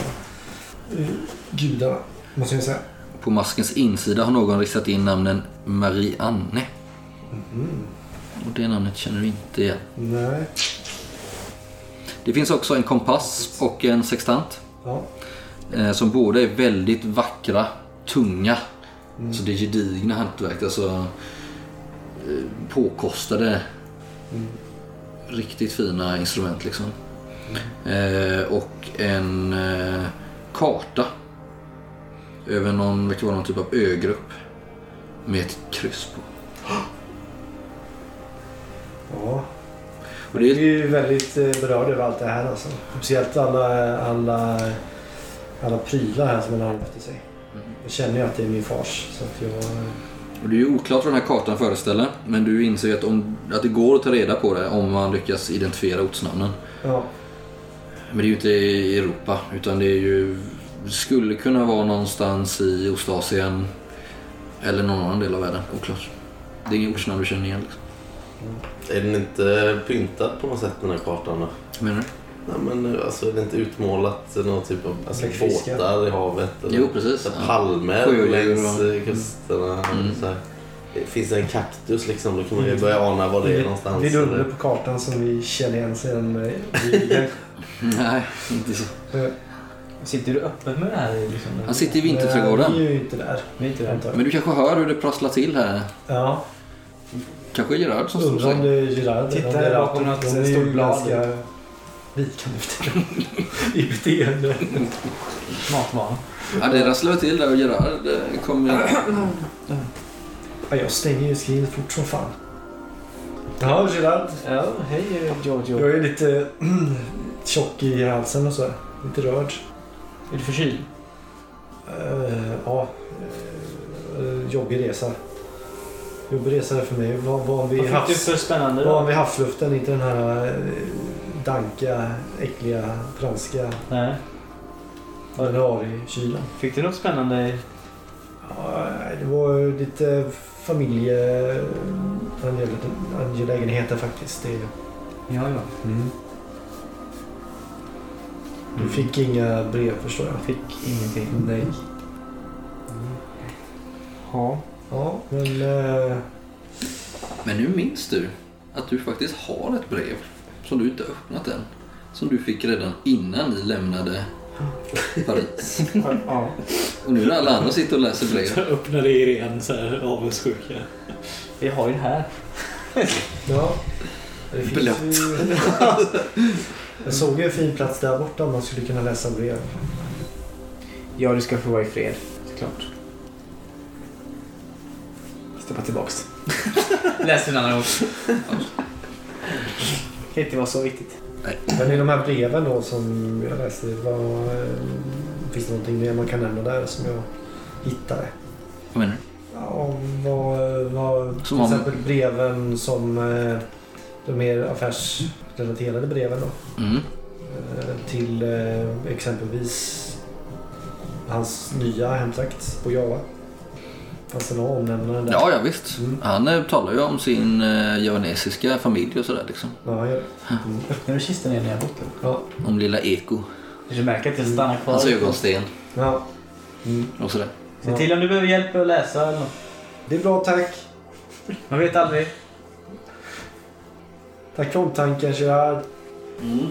Speaker 6: eh, gudarna, måste jag säga.
Speaker 3: på maskens insida har någon ristat in namnen Marie-Anne.
Speaker 6: Mhm.
Speaker 3: Och det namnet känner du inte igen.
Speaker 6: Nej.
Speaker 3: Det finns också en kompass och en sextant.
Speaker 6: Ja.
Speaker 3: Eh, som båda är väldigt vackra, tunga.
Speaker 6: Mm.
Speaker 3: Så det är gedigna hantverk. Alltså eh, påkostade,
Speaker 6: Mm.
Speaker 3: riktigt fina instrument liksom. Eh, och en eh, karta över någon, verkar vara någon typ av ögrupp. Med ett kryss på.
Speaker 6: ja.
Speaker 3: Och det
Speaker 6: är
Speaker 3: är,
Speaker 6: ju väldigt eh, berörd över allt det här alltså. Speciellt alla, alla, alla prylar här som han har efter sig. Jag känner ju att det är min fars. Så att jag...
Speaker 3: och det är ju oklart vad den här kartan föreställer. Men du inser ju att, om, att det går att ta reda på det om man lyckas identifiera ortsnamnen.
Speaker 6: Ja.
Speaker 3: Men det är ju inte i Europa utan det är ju skulle kunna vara någonstans i Ostasien eller någon annan del av världen. Oklart. Det är ingen ortsnamn du känner igen. Liksom.
Speaker 7: Är den inte pyntad på något sätt den här kartan då?
Speaker 3: Menar
Speaker 7: Nej men alltså är det inte utmålat någon typ av alltså, båtar i havet? Eller
Speaker 3: Jo, precis. Ja.
Speaker 7: palmer
Speaker 3: Sjödjur
Speaker 7: längs
Speaker 3: och-
Speaker 7: eh, kusterna.
Speaker 3: Mm.
Speaker 7: Så här. Finns det en kaktus liksom då kan man ju börja ana var det är någonstans.
Speaker 6: Vidunder
Speaker 7: eller-
Speaker 6: på kartan som vi känner igen sedan eh.
Speaker 3: Nej, inte så.
Speaker 6: Eh,
Speaker 8: Sitter du öppet med det här? Liksom?
Speaker 3: Han sitter i
Speaker 6: Vi
Speaker 3: vinterträdgården.
Speaker 6: är ju inte där.
Speaker 8: Vi är inte där.
Speaker 3: Men du kanske hör hur det prasslar till här.
Speaker 6: Ja,
Speaker 3: Kanske Gerard som står och
Speaker 6: undrar om
Speaker 3: säger.
Speaker 6: det är Gerard.
Speaker 8: Titta
Speaker 6: det är
Speaker 8: här bakom
Speaker 6: Rappen.
Speaker 8: något stort blad.
Speaker 6: Ganska vikande efter i beteende.
Speaker 8: Matvana.
Speaker 3: Ja, det rasslar till där och Gerard eh, kommer...
Speaker 6: Ja, jag stänger ju skrinet fort som fan. Ja, Gerard.
Speaker 8: Ja, hej Giorgio.
Speaker 6: Jag är lite tjock i halsen och så. Lite rörd.
Speaker 8: Är du förkyld?
Speaker 6: Eh, ja, uh, jobbig resa. Jobbig resa där för mig. Van, van, vid,
Speaker 8: Vad fick du
Speaker 6: havs,
Speaker 8: för spännande
Speaker 6: van
Speaker 8: då?
Speaker 6: vid havsluften, inte den här eh, danka, äckliga franska
Speaker 8: Nej.
Speaker 6: januari-kylan.
Speaker 8: Fick du något spännande?
Speaker 6: Ja, det var lite familjeangelägenheter faktiskt. Det,
Speaker 8: Ja, ja.
Speaker 6: mm. Du fick inga brev förstår jag.
Speaker 5: Fick ingenting.
Speaker 6: Nej.
Speaker 5: Ja.
Speaker 6: Ja, men... Eh,
Speaker 3: Men nu minns du att du faktiskt har ett brev som du inte öppnat än. Som du fick redan innan ni lämnade Paris.
Speaker 5: ja.
Speaker 3: Och nu när alla andra sitter och läser brev.
Speaker 4: Jag öppnade Irene så här avundsjuka.
Speaker 5: Vi har ju det här.
Speaker 6: ja. Det finns
Speaker 3: Blött.
Speaker 6: ju... jag såg ju en fin plats där borta om man skulle kunna läsa brev.
Speaker 5: Ja, du ska få vara i fred. Såklart. Stoppa tillbaks. Läs en annan gång. Kan inte vara så viktigt.
Speaker 6: Men i de här breven då som jag läste, vad, eh, finns det någonting mer man kan nämna där som jag hittade?
Speaker 3: Vad menar
Speaker 6: Ja, vad, vad, till
Speaker 3: Som om-
Speaker 6: exempel breven som eh, de mer affärsrelaterade breven då.
Speaker 3: du? Mm.
Speaker 6: Eh, Till eh, exempelvis hans nya hemtrakt på Java. Fanns det några omnämnanden där?
Speaker 3: Ja, ja visst.
Speaker 6: Mm.
Speaker 3: Han eh, talar ju om sin eh, javanesiska familj och sådär liksom.
Speaker 6: Ja, han gör det. Mm.
Speaker 5: Öppnar du kistan igen när jag bott där?
Speaker 6: Ja.
Speaker 3: Om lilla Eko.
Speaker 5: Du märker att jag stannar kvar.
Speaker 3: Hans ögonsten
Speaker 6: ja. Mm.
Speaker 3: och sådär.
Speaker 5: Se till om du behöver hjälp att läsa eller något.
Speaker 6: Det är bra, tack.
Speaker 5: Man vet aldrig.
Speaker 6: Tack för omtanken, Gerard.
Speaker 3: Mm.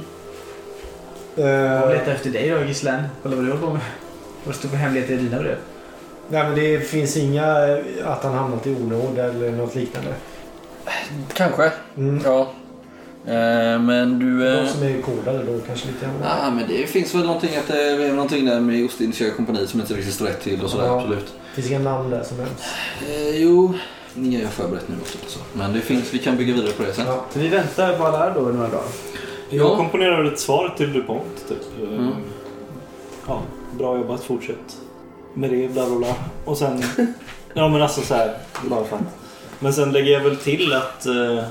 Speaker 5: Jag
Speaker 6: Uh,
Speaker 5: letar efter dig då, Gislaine. Kolla vad du håller på med. Vad står för hemligheter i dina brev?
Speaker 6: Nej, men det finns inga eh, att han hamnat i onåd eller något liknande.
Speaker 3: Kanske.
Speaker 6: Mm.
Speaker 3: Ja. Eh, men du...
Speaker 6: De
Speaker 3: Eh...
Speaker 6: som är kodade då kanske lite grann.
Speaker 3: Ja, men det finns väl någonting att det är någonting där med Ostindiska kompaniet som inte riktigt står rätt till och sådär.
Speaker 6: Ja.
Speaker 3: Absolut.
Speaker 6: finns inga namn där som nämns.
Speaker 3: Eh, jo, ni har förberett nu också. Så. Men det finns, vi kan bygga vidare på det sen.
Speaker 6: Ja.
Speaker 5: Så vi väntar alla här då några dagar.
Speaker 4: Jag
Speaker 3: Ja.
Speaker 4: komponerar väl ett svar till DuPont typ. Eh,
Speaker 3: Mm.
Speaker 4: Ja, bra jobbat, fortsätt. Med det, bla bla bla. Och sen... ja men alltså så här, bara för att. Men sen lägger jag väl till att eh,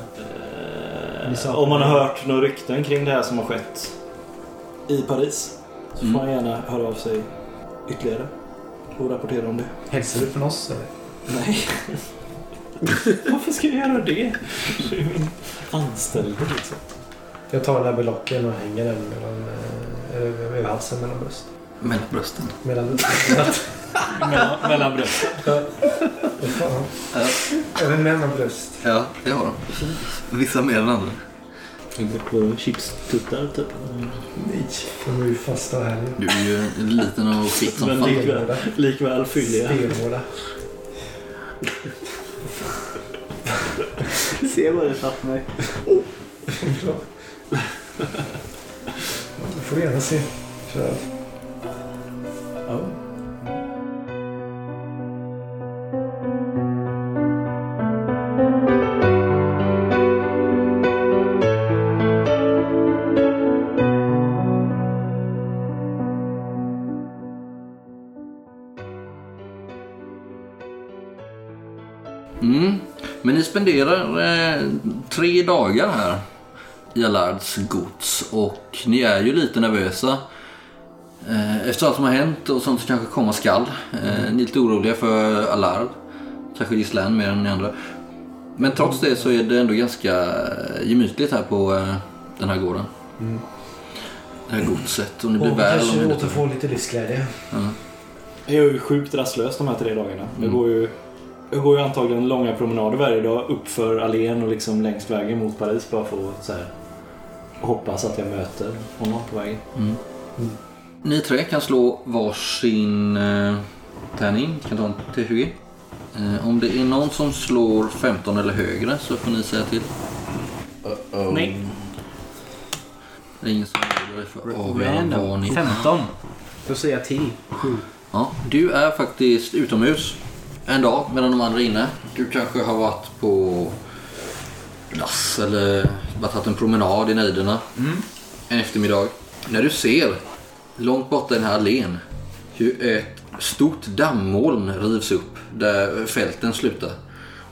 Speaker 4: om man har hört några rykten kring det här som har skett i Paris så får
Speaker 3: Mm.
Speaker 4: man gärna höra av sig ytterligare och rapportera om det.
Speaker 5: Hälsar du från oss eller?
Speaker 4: Nej. Varför ska jag göra det? Det är min anställde liksom.
Speaker 6: Jag tar den här belocken och hänger den mellan, eh, eller över halsen mellan bröst.
Speaker 3: Mellan brösten.
Speaker 6: Mellan
Speaker 4: Mellan, mellan brösten.
Speaker 6: Fan?
Speaker 3: Ja.
Speaker 6: Även mellan bröst.
Speaker 3: ja, det har de. Vissa mer än andra.
Speaker 4: Jag går på chipstuttar typ.
Speaker 6: Nej, de är ju fasta här.
Speaker 3: Du är ju liten och fit som
Speaker 4: Men
Speaker 3: fan.
Speaker 4: likväl,
Speaker 6: Stenhårda.
Speaker 4: likväl fylliga.
Speaker 6: Stenhårda.
Speaker 5: Se vad du satt mig.
Speaker 6: Får du gärna se. Kör.
Speaker 3: Mm. Men ni spenderar eh, tre dagar här i Allards gods och ni är ju lite nervösa. Eh, efter allt som har hänt och sånt som kanske komma skall. Eh, ni är lite oroliga för Allard. Kanske Gislaine mer än ni andra. Men trots det så är det ändå ganska eh, gemytligt här på den här gården. Det här godset och ni blir
Speaker 6: Och
Speaker 3: väl
Speaker 6: kanske
Speaker 3: omhändertagna.
Speaker 6: återfå lite livsglädje.
Speaker 4: Jag är ju sjukt rastlös de här tre dagarna. Jag,
Speaker 3: Mm.
Speaker 4: går ju, jag går ju antagligen långa promenader varje dag uppför allén och liksom längs vägen mot Paris bara för att så här, hoppas att jag möter honom på vägen.
Speaker 3: Mm. Ni tre kan slå varsin eh, tärning. Ni kan ta en T20. Eh, om det är någon som slår 15 eller högre så får ni säga till.
Speaker 7: Uh-oh.
Speaker 4: Nej.
Speaker 3: Det är ingen som gör det för att avgöra vad ni...
Speaker 5: 15. Då säger jag till.
Speaker 3: Ja, du är faktiskt utomhus en dag medan de andra är inne. Du kanske har varit på dass eller bara tagit en promenad i nejderna en eftermiddag. När du ser långt borta i den här allén hur ett stort dammoln rivs upp där fälten slutar.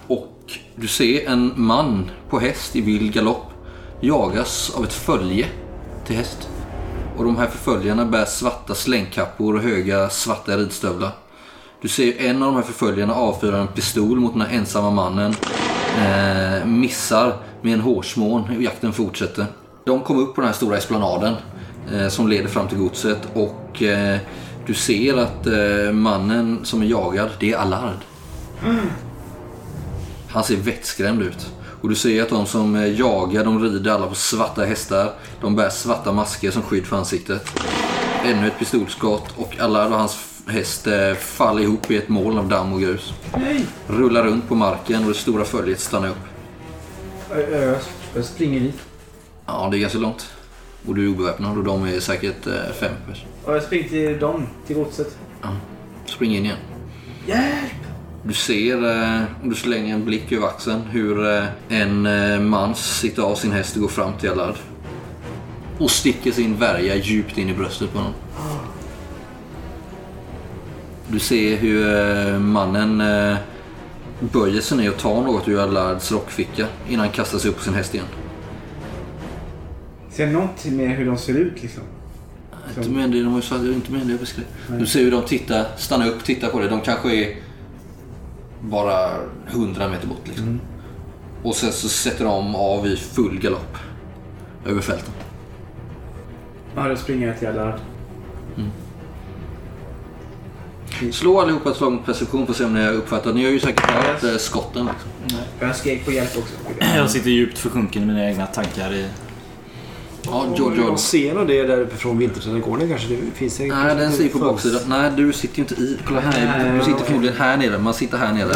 Speaker 3: Och du ser en man på häst i vild galopp jagas av ett följe till häst. Och de här förföljarna bär svarta slängkappor och höga svarta ridstövlar. Du ser en av de här förföljarna avfyra en pistol mot den här ensamma mannen. Eh, missar med en hårsmån och jakten fortsätter. De kom upp på den här stora esplanaden eh, som leder fram till godset och eh, du ser att eh, mannen som är jagad, det är Allard. Han ser vettskrämd ut. Och du ser att de som jagar, de rider alla på svarta hästar. De bär svarta masker som skydd för ansiktet. Ännu ett pistolskott och Allard och hans häst eh, faller ihop i ett moln av damm och grus. Rullar runt på marken och det stora följet stannar upp.
Speaker 5: Jag, jag, jag springer dit.
Speaker 3: Ja, det är ganska långt. Och du är obeväpnad och de är säkert eh, fem pers.
Speaker 5: Och jag springer till dem, till godset.
Speaker 3: Spring in igen.
Speaker 5: Hjälp!
Speaker 3: Du ser, eh, om du slänger en blick över axeln, hur eh, en eh, man sitter av sin häst och går fram till Allard. Och sticker sin värja djupt in i bröstet på honom. Du ser hur eh, mannen eh, böjer sig ner och tar något ur Allards rockficka innan han kastar sig upp på sin häst igen.
Speaker 5: Ser någonting med hur de ser ut liksom?
Speaker 3: Inte med det, de sagt, inte med det jag beskrev. Du ser hur de tittar, stannar upp, tittar på det. De kanske är bara 100 meter bort liksom. Och sen så sätter de av i full galopp. Över fälten.
Speaker 5: Ja, då springer jag till Allard.
Speaker 3: Slå allihopa ett slag mot perception för att se om ni har uppfattat. Ni har ju säkert hört eh, skotten. Liksom.
Speaker 5: Jag skrek på hjälp också.
Speaker 4: Jag sitter djupt försjunken i mina egna tankar. I...
Speaker 3: Ja, George George.
Speaker 9: ser nog det där uppifrån Vinterträdgården kanske. Det finns säkert
Speaker 3: Nej, den ser på baksidan. Nej, du sitter ju inte i. Kolla här. Du sitter förmodligen här nere. Man sitter här nere.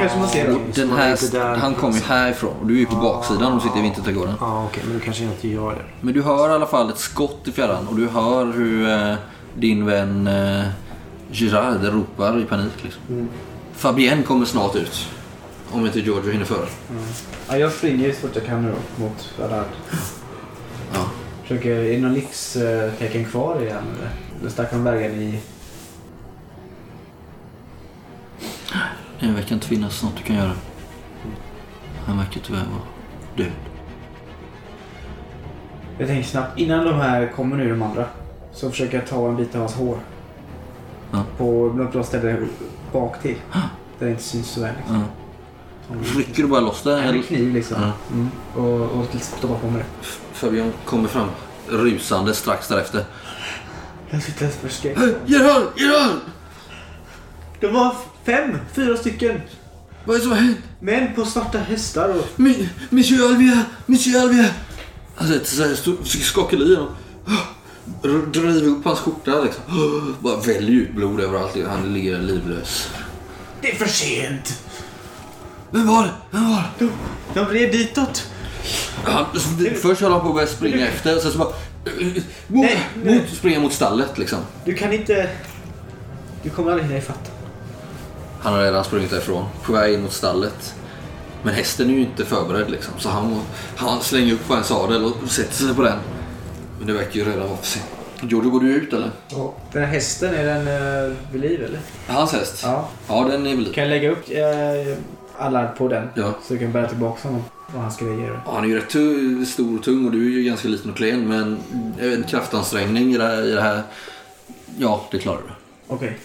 Speaker 5: Kanske man ser.
Speaker 3: Den här, han kommer ju härifrån. Du är ju på baksidan och sitter i vinterträdgården.
Speaker 9: Ja, okej. men då kanske inte gör det.
Speaker 3: Men du hör i alla fall ett skott i fjärran och du hör hur eh, din vän eh, Girard ropar i panik. Liksom. Fabienne kommer snart ut. Om inte Giorgio hinner före.
Speaker 5: Ja, jag springer så fort jag kan nu då, mot Allard. Försöker, är det någon livstecken kvar i han eller? Den stackaren bärgaren i...
Speaker 3: Det verkar inte finnas något du kan göra. Han verkar tyvärr vara död.
Speaker 5: Jag tänker snabbt, innan de här kommer nu de andra. Så försöker jag ta en bit av hans hår.
Speaker 3: Ja.
Speaker 5: På något bra ställe bak till. Där det inte syns så väl. Liksom.
Speaker 3: Ja. Rycker du bara loss det?
Speaker 5: En kniv liksom.
Speaker 3: Ja.
Speaker 5: Mm. Och, och stoppa på mig det.
Speaker 3: Fabian kommer fram rusande strax därefter.
Speaker 5: Jag sitter och skrek.
Speaker 3: Gerhard! Gerhard!
Speaker 5: De var fem, fyra stycken.
Speaker 3: Vad är det som har hänt?
Speaker 5: Män på svarta hästar och...
Speaker 3: Mi- Monsieur Alvier! Monsieur Alvier! Han sätter sig försöker skaka i honom. Driver upp hans skjorta liksom. Bara väljer ut blod överallt. Han ligger livlös.
Speaker 5: Det är för sent.
Speaker 3: Vem var det? Vem var det?
Speaker 5: De red ditåt.
Speaker 3: Han, först höll han på att börja springa efter. Sen så bara... Mot,
Speaker 5: Nej, nej.
Speaker 3: mot, springa mot stallet liksom.
Speaker 5: Du kan inte... Du kommer aldrig hinna ifatt.
Speaker 3: Han har redan sprungit därifrån. På väg in mot stallet. Men hästen är ju inte förberedd liksom. Så han, han slänger upp på en sadel och sätter sig på den. Men det verkar ju redan vara för sent. Jojo, går du ut eller?
Speaker 5: Den här hästen, är den uh, vid liv eller?
Speaker 3: Hans häst?
Speaker 5: Ja.
Speaker 3: Ja, den är väl
Speaker 5: Kan jag lägga upp uh, Allard på den?
Speaker 3: Ja.
Speaker 5: Så jag kan bära tillbaka honom. Och hans grejer.
Speaker 3: Ja, han är ju rätt stor och tung och du är ju ganska liten och klen. Men en kraftansträngning i det här... I det här ja, det klarar du.
Speaker 5: Okej.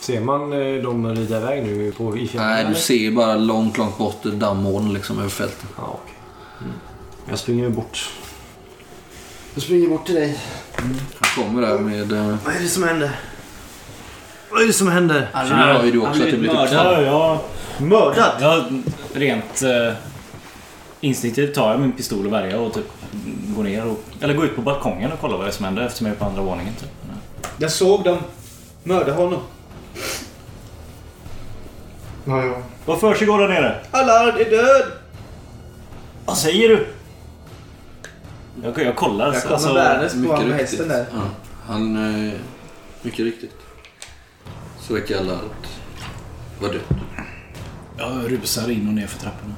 Speaker 9: Ser man eh, dem rida iväg nu på, i fjällen?
Speaker 3: Nej, du ser bara långt, långt bort dammoln liksom över fälten.
Speaker 9: Ja, okej. Mm. Jag springer bort. Jag springer bort till dig.
Speaker 3: Han kommer där med... eh,
Speaker 9: Vad är det som händer? Vad är det som händer?
Speaker 3: Så nu hör ju du också att det blir typ
Speaker 4: Ja,
Speaker 6: Mördad!
Speaker 4: jag rent eh, instinktivt tar jag min pistol och värja och typ går ner och... Eller går ut på balkongen och kollar vad det är som händer eftersom jag är på andra våningen. Typ.
Speaker 5: Jag såg dem mörda honom.
Speaker 6: Ja, ja.
Speaker 4: Vad försiggår där nere?
Speaker 5: Allard är död!
Speaker 4: Vad säger du? Jag, jag kollar.
Speaker 5: Jag kommer
Speaker 4: alltså,
Speaker 5: bärandes på
Speaker 3: Mycket
Speaker 5: han med
Speaker 3: riktigt.
Speaker 5: hästen där.
Speaker 3: Ja, han... eh, Mycket riktigt. Alla vara död.
Speaker 4: Jag rusar in och ner för trapporna.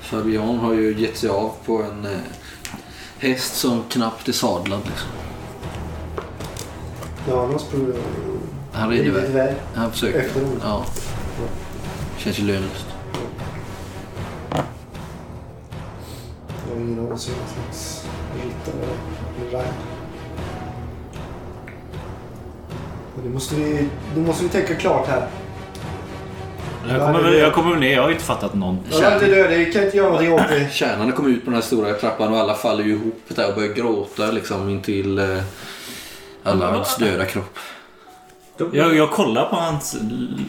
Speaker 3: Fabian har ju gett sig av på en eh, häst som knappt är sadlad. Liksom.
Speaker 6: Ja, han har sprungit
Speaker 3: Han rider iväg.
Speaker 6: iväg.
Speaker 3: Han försöker.
Speaker 6: Efteråt.
Speaker 3: Ja. Känns ju lönlöst.
Speaker 6: Jag har ingen aning om någon slags ryttare eller Och Det måste vi, då måste vi tänka klart här.
Speaker 4: Jag kommer, väl, jag kommer ner. Jag har ju inte fattat någonting.
Speaker 6: Ja, det död. Det kan inte göra någonting åt det.
Speaker 3: Kärnan kommer ut på den här stora trappan och alla faller ju ihop där och börjar gråta liksom intill eh, Allards döda kropp.
Speaker 4: Jag, jag kollar på hans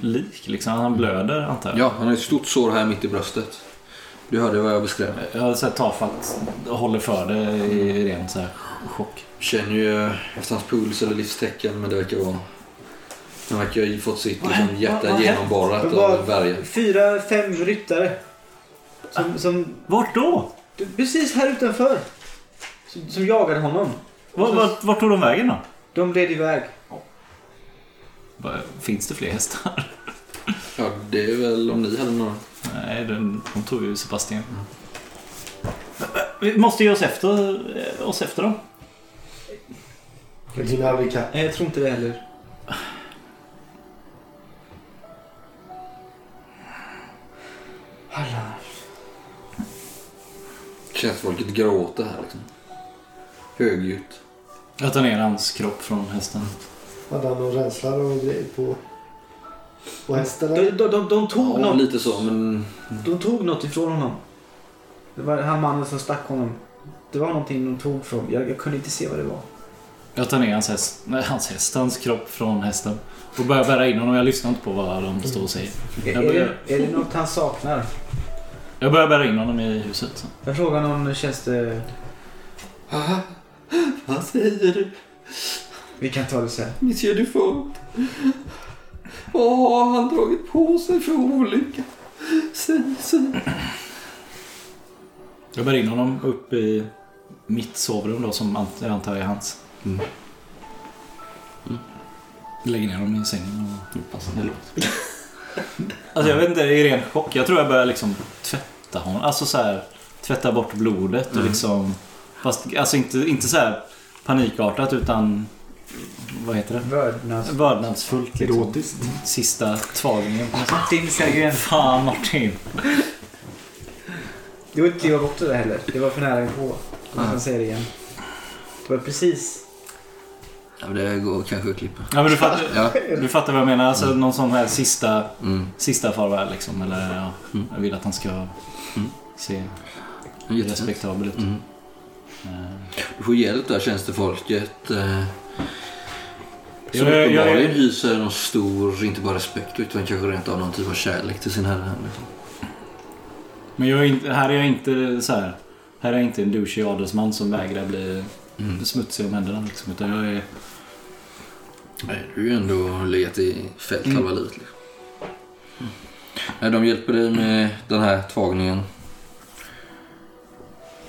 Speaker 4: lik. Liksom. Han blöder antar jag.
Speaker 3: Ja, han har ett stort sår här mitt i bröstet. Du hörde vad jag beskrev.
Speaker 4: Jag har sett tafatt håller för det i ren så här chock.
Speaker 3: Känner ju efter hans puls eller livstecken men det verkar vara... Han verkar ju ha fått sitt liksom, hjärta genomborrat av berget.
Speaker 5: Fyra, fem ryttare. Som, som,
Speaker 4: Vart då?
Speaker 5: precis här utanför. Som, som jagade honom.
Speaker 4: Vart, vart, vart tog de vägen då?
Speaker 5: De led iväg.
Speaker 4: Finns det fler hästar?
Speaker 3: Ja, det är väl om ni hade några.
Speaker 4: Nej, den, de tog ju Sebastian. Vi måste ge oss efter, eh, oss efter dem.
Speaker 6: Det hinner aldrig ikapp.
Speaker 5: Nej, jag tror inte det heller. Alla.
Speaker 3: Känns folket gråter här liksom. Högljutt.
Speaker 4: Jag tar ner hans kropp från hästen.
Speaker 6: Hade han någon rädsla och grejer på, på hästen?
Speaker 5: De, de, de, de, tog
Speaker 3: Ja,
Speaker 5: något,
Speaker 3: lite så men...
Speaker 5: de tog något ifrån honom. Det var han mannen som stack honom. Det var någonting de tog från. Jag, jag kunde inte se vad det var.
Speaker 4: Jag tar ner hans häst, nej, hans häst, hans kropp från hästen. Och börjar bära in honom. Jag lyssnar inte på vad de står och säger.
Speaker 5: Är,
Speaker 4: Jag
Speaker 5: är,
Speaker 4: börjar,
Speaker 5: det, är det något han saknar?
Speaker 4: jag börjar bära in honom i huset. Så.
Speaker 5: Jag frågar någon tjänste...
Speaker 3: Vad säger du?
Speaker 5: Vi kan ta det sen.
Speaker 3: Monsieur Dufault? Vad har han dragit på sig för olycka? Säg, säg.
Speaker 4: Jag bär in honom upp i mitt sovrum då som jag antar är hans.
Speaker 3: Mm.
Speaker 4: Lägger ner honom i sängen och passar det låter. Alltså jag vet inte, i ren chock. Jag tror jag börjar liksom tvätta honom. Alltså så här tvätta bort blodet och
Speaker 3: Mm.
Speaker 4: liksom... Fast alltså inte, inte så här panikartat utan... Vad heter det?
Speaker 5: Vördnads...
Speaker 4: Vördnadsfullt liksom.
Speaker 6: Erotiskt.
Speaker 4: Sista tvagningen.
Speaker 5: Martin Sellgren.
Speaker 4: Fan Martin.
Speaker 5: Det var inte jag bort det där heller. Det var för nära på. Jag kan säga det igen. Det var precis...
Speaker 3: Ja, det går kanske att klippa.
Speaker 4: Ja men du fattar,
Speaker 3: Ja.
Speaker 4: du fattar vad jag menar. Alltså någon sån här sista,
Speaker 3: Mm.
Speaker 4: sista farväl liksom. Eller ja,
Speaker 3: Mm.
Speaker 4: jag vill att han ska se
Speaker 3: Jättefint.
Speaker 4: respektabel ut.
Speaker 3: Mm.
Speaker 4: Eh,
Speaker 3: Du får hjälp där tjänstefolket. Eh, som
Speaker 4: jag-
Speaker 3: uppenbarligen
Speaker 4: jag-
Speaker 3: hyser någon stor, inte bara respekt utan kanske rent av någon typ av kärlek till sin herre. Liksom.
Speaker 4: Men jag är inte, här är jag inte så här. Här är jag inte en douchig adelsman som vägrar bli
Speaker 3: Mm.
Speaker 4: smutsig om händerna. Liksom, utan jag är...
Speaker 3: Nej, du har ju ändå legat i fält
Speaker 4: Mm.
Speaker 3: halva livet. Liksom. Nej, de hjälper dig med den här tvagningen.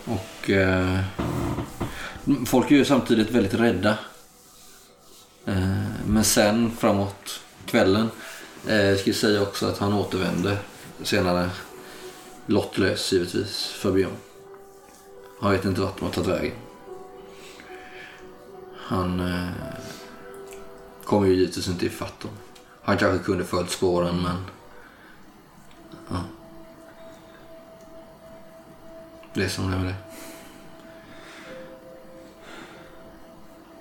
Speaker 3: Och eh, folk är ju samtidigt väldigt rädda. Eh, men sen framåt kvällen eh, ska jag säga också att han återvände senare. Lottlös givetvis för Björn. Han vet inte vart de har tagit vägen. Han eh, kommer ju givetvis inte ifatt dem. Han kanske kunde följt spåren men... Ja. Det är som det är med det.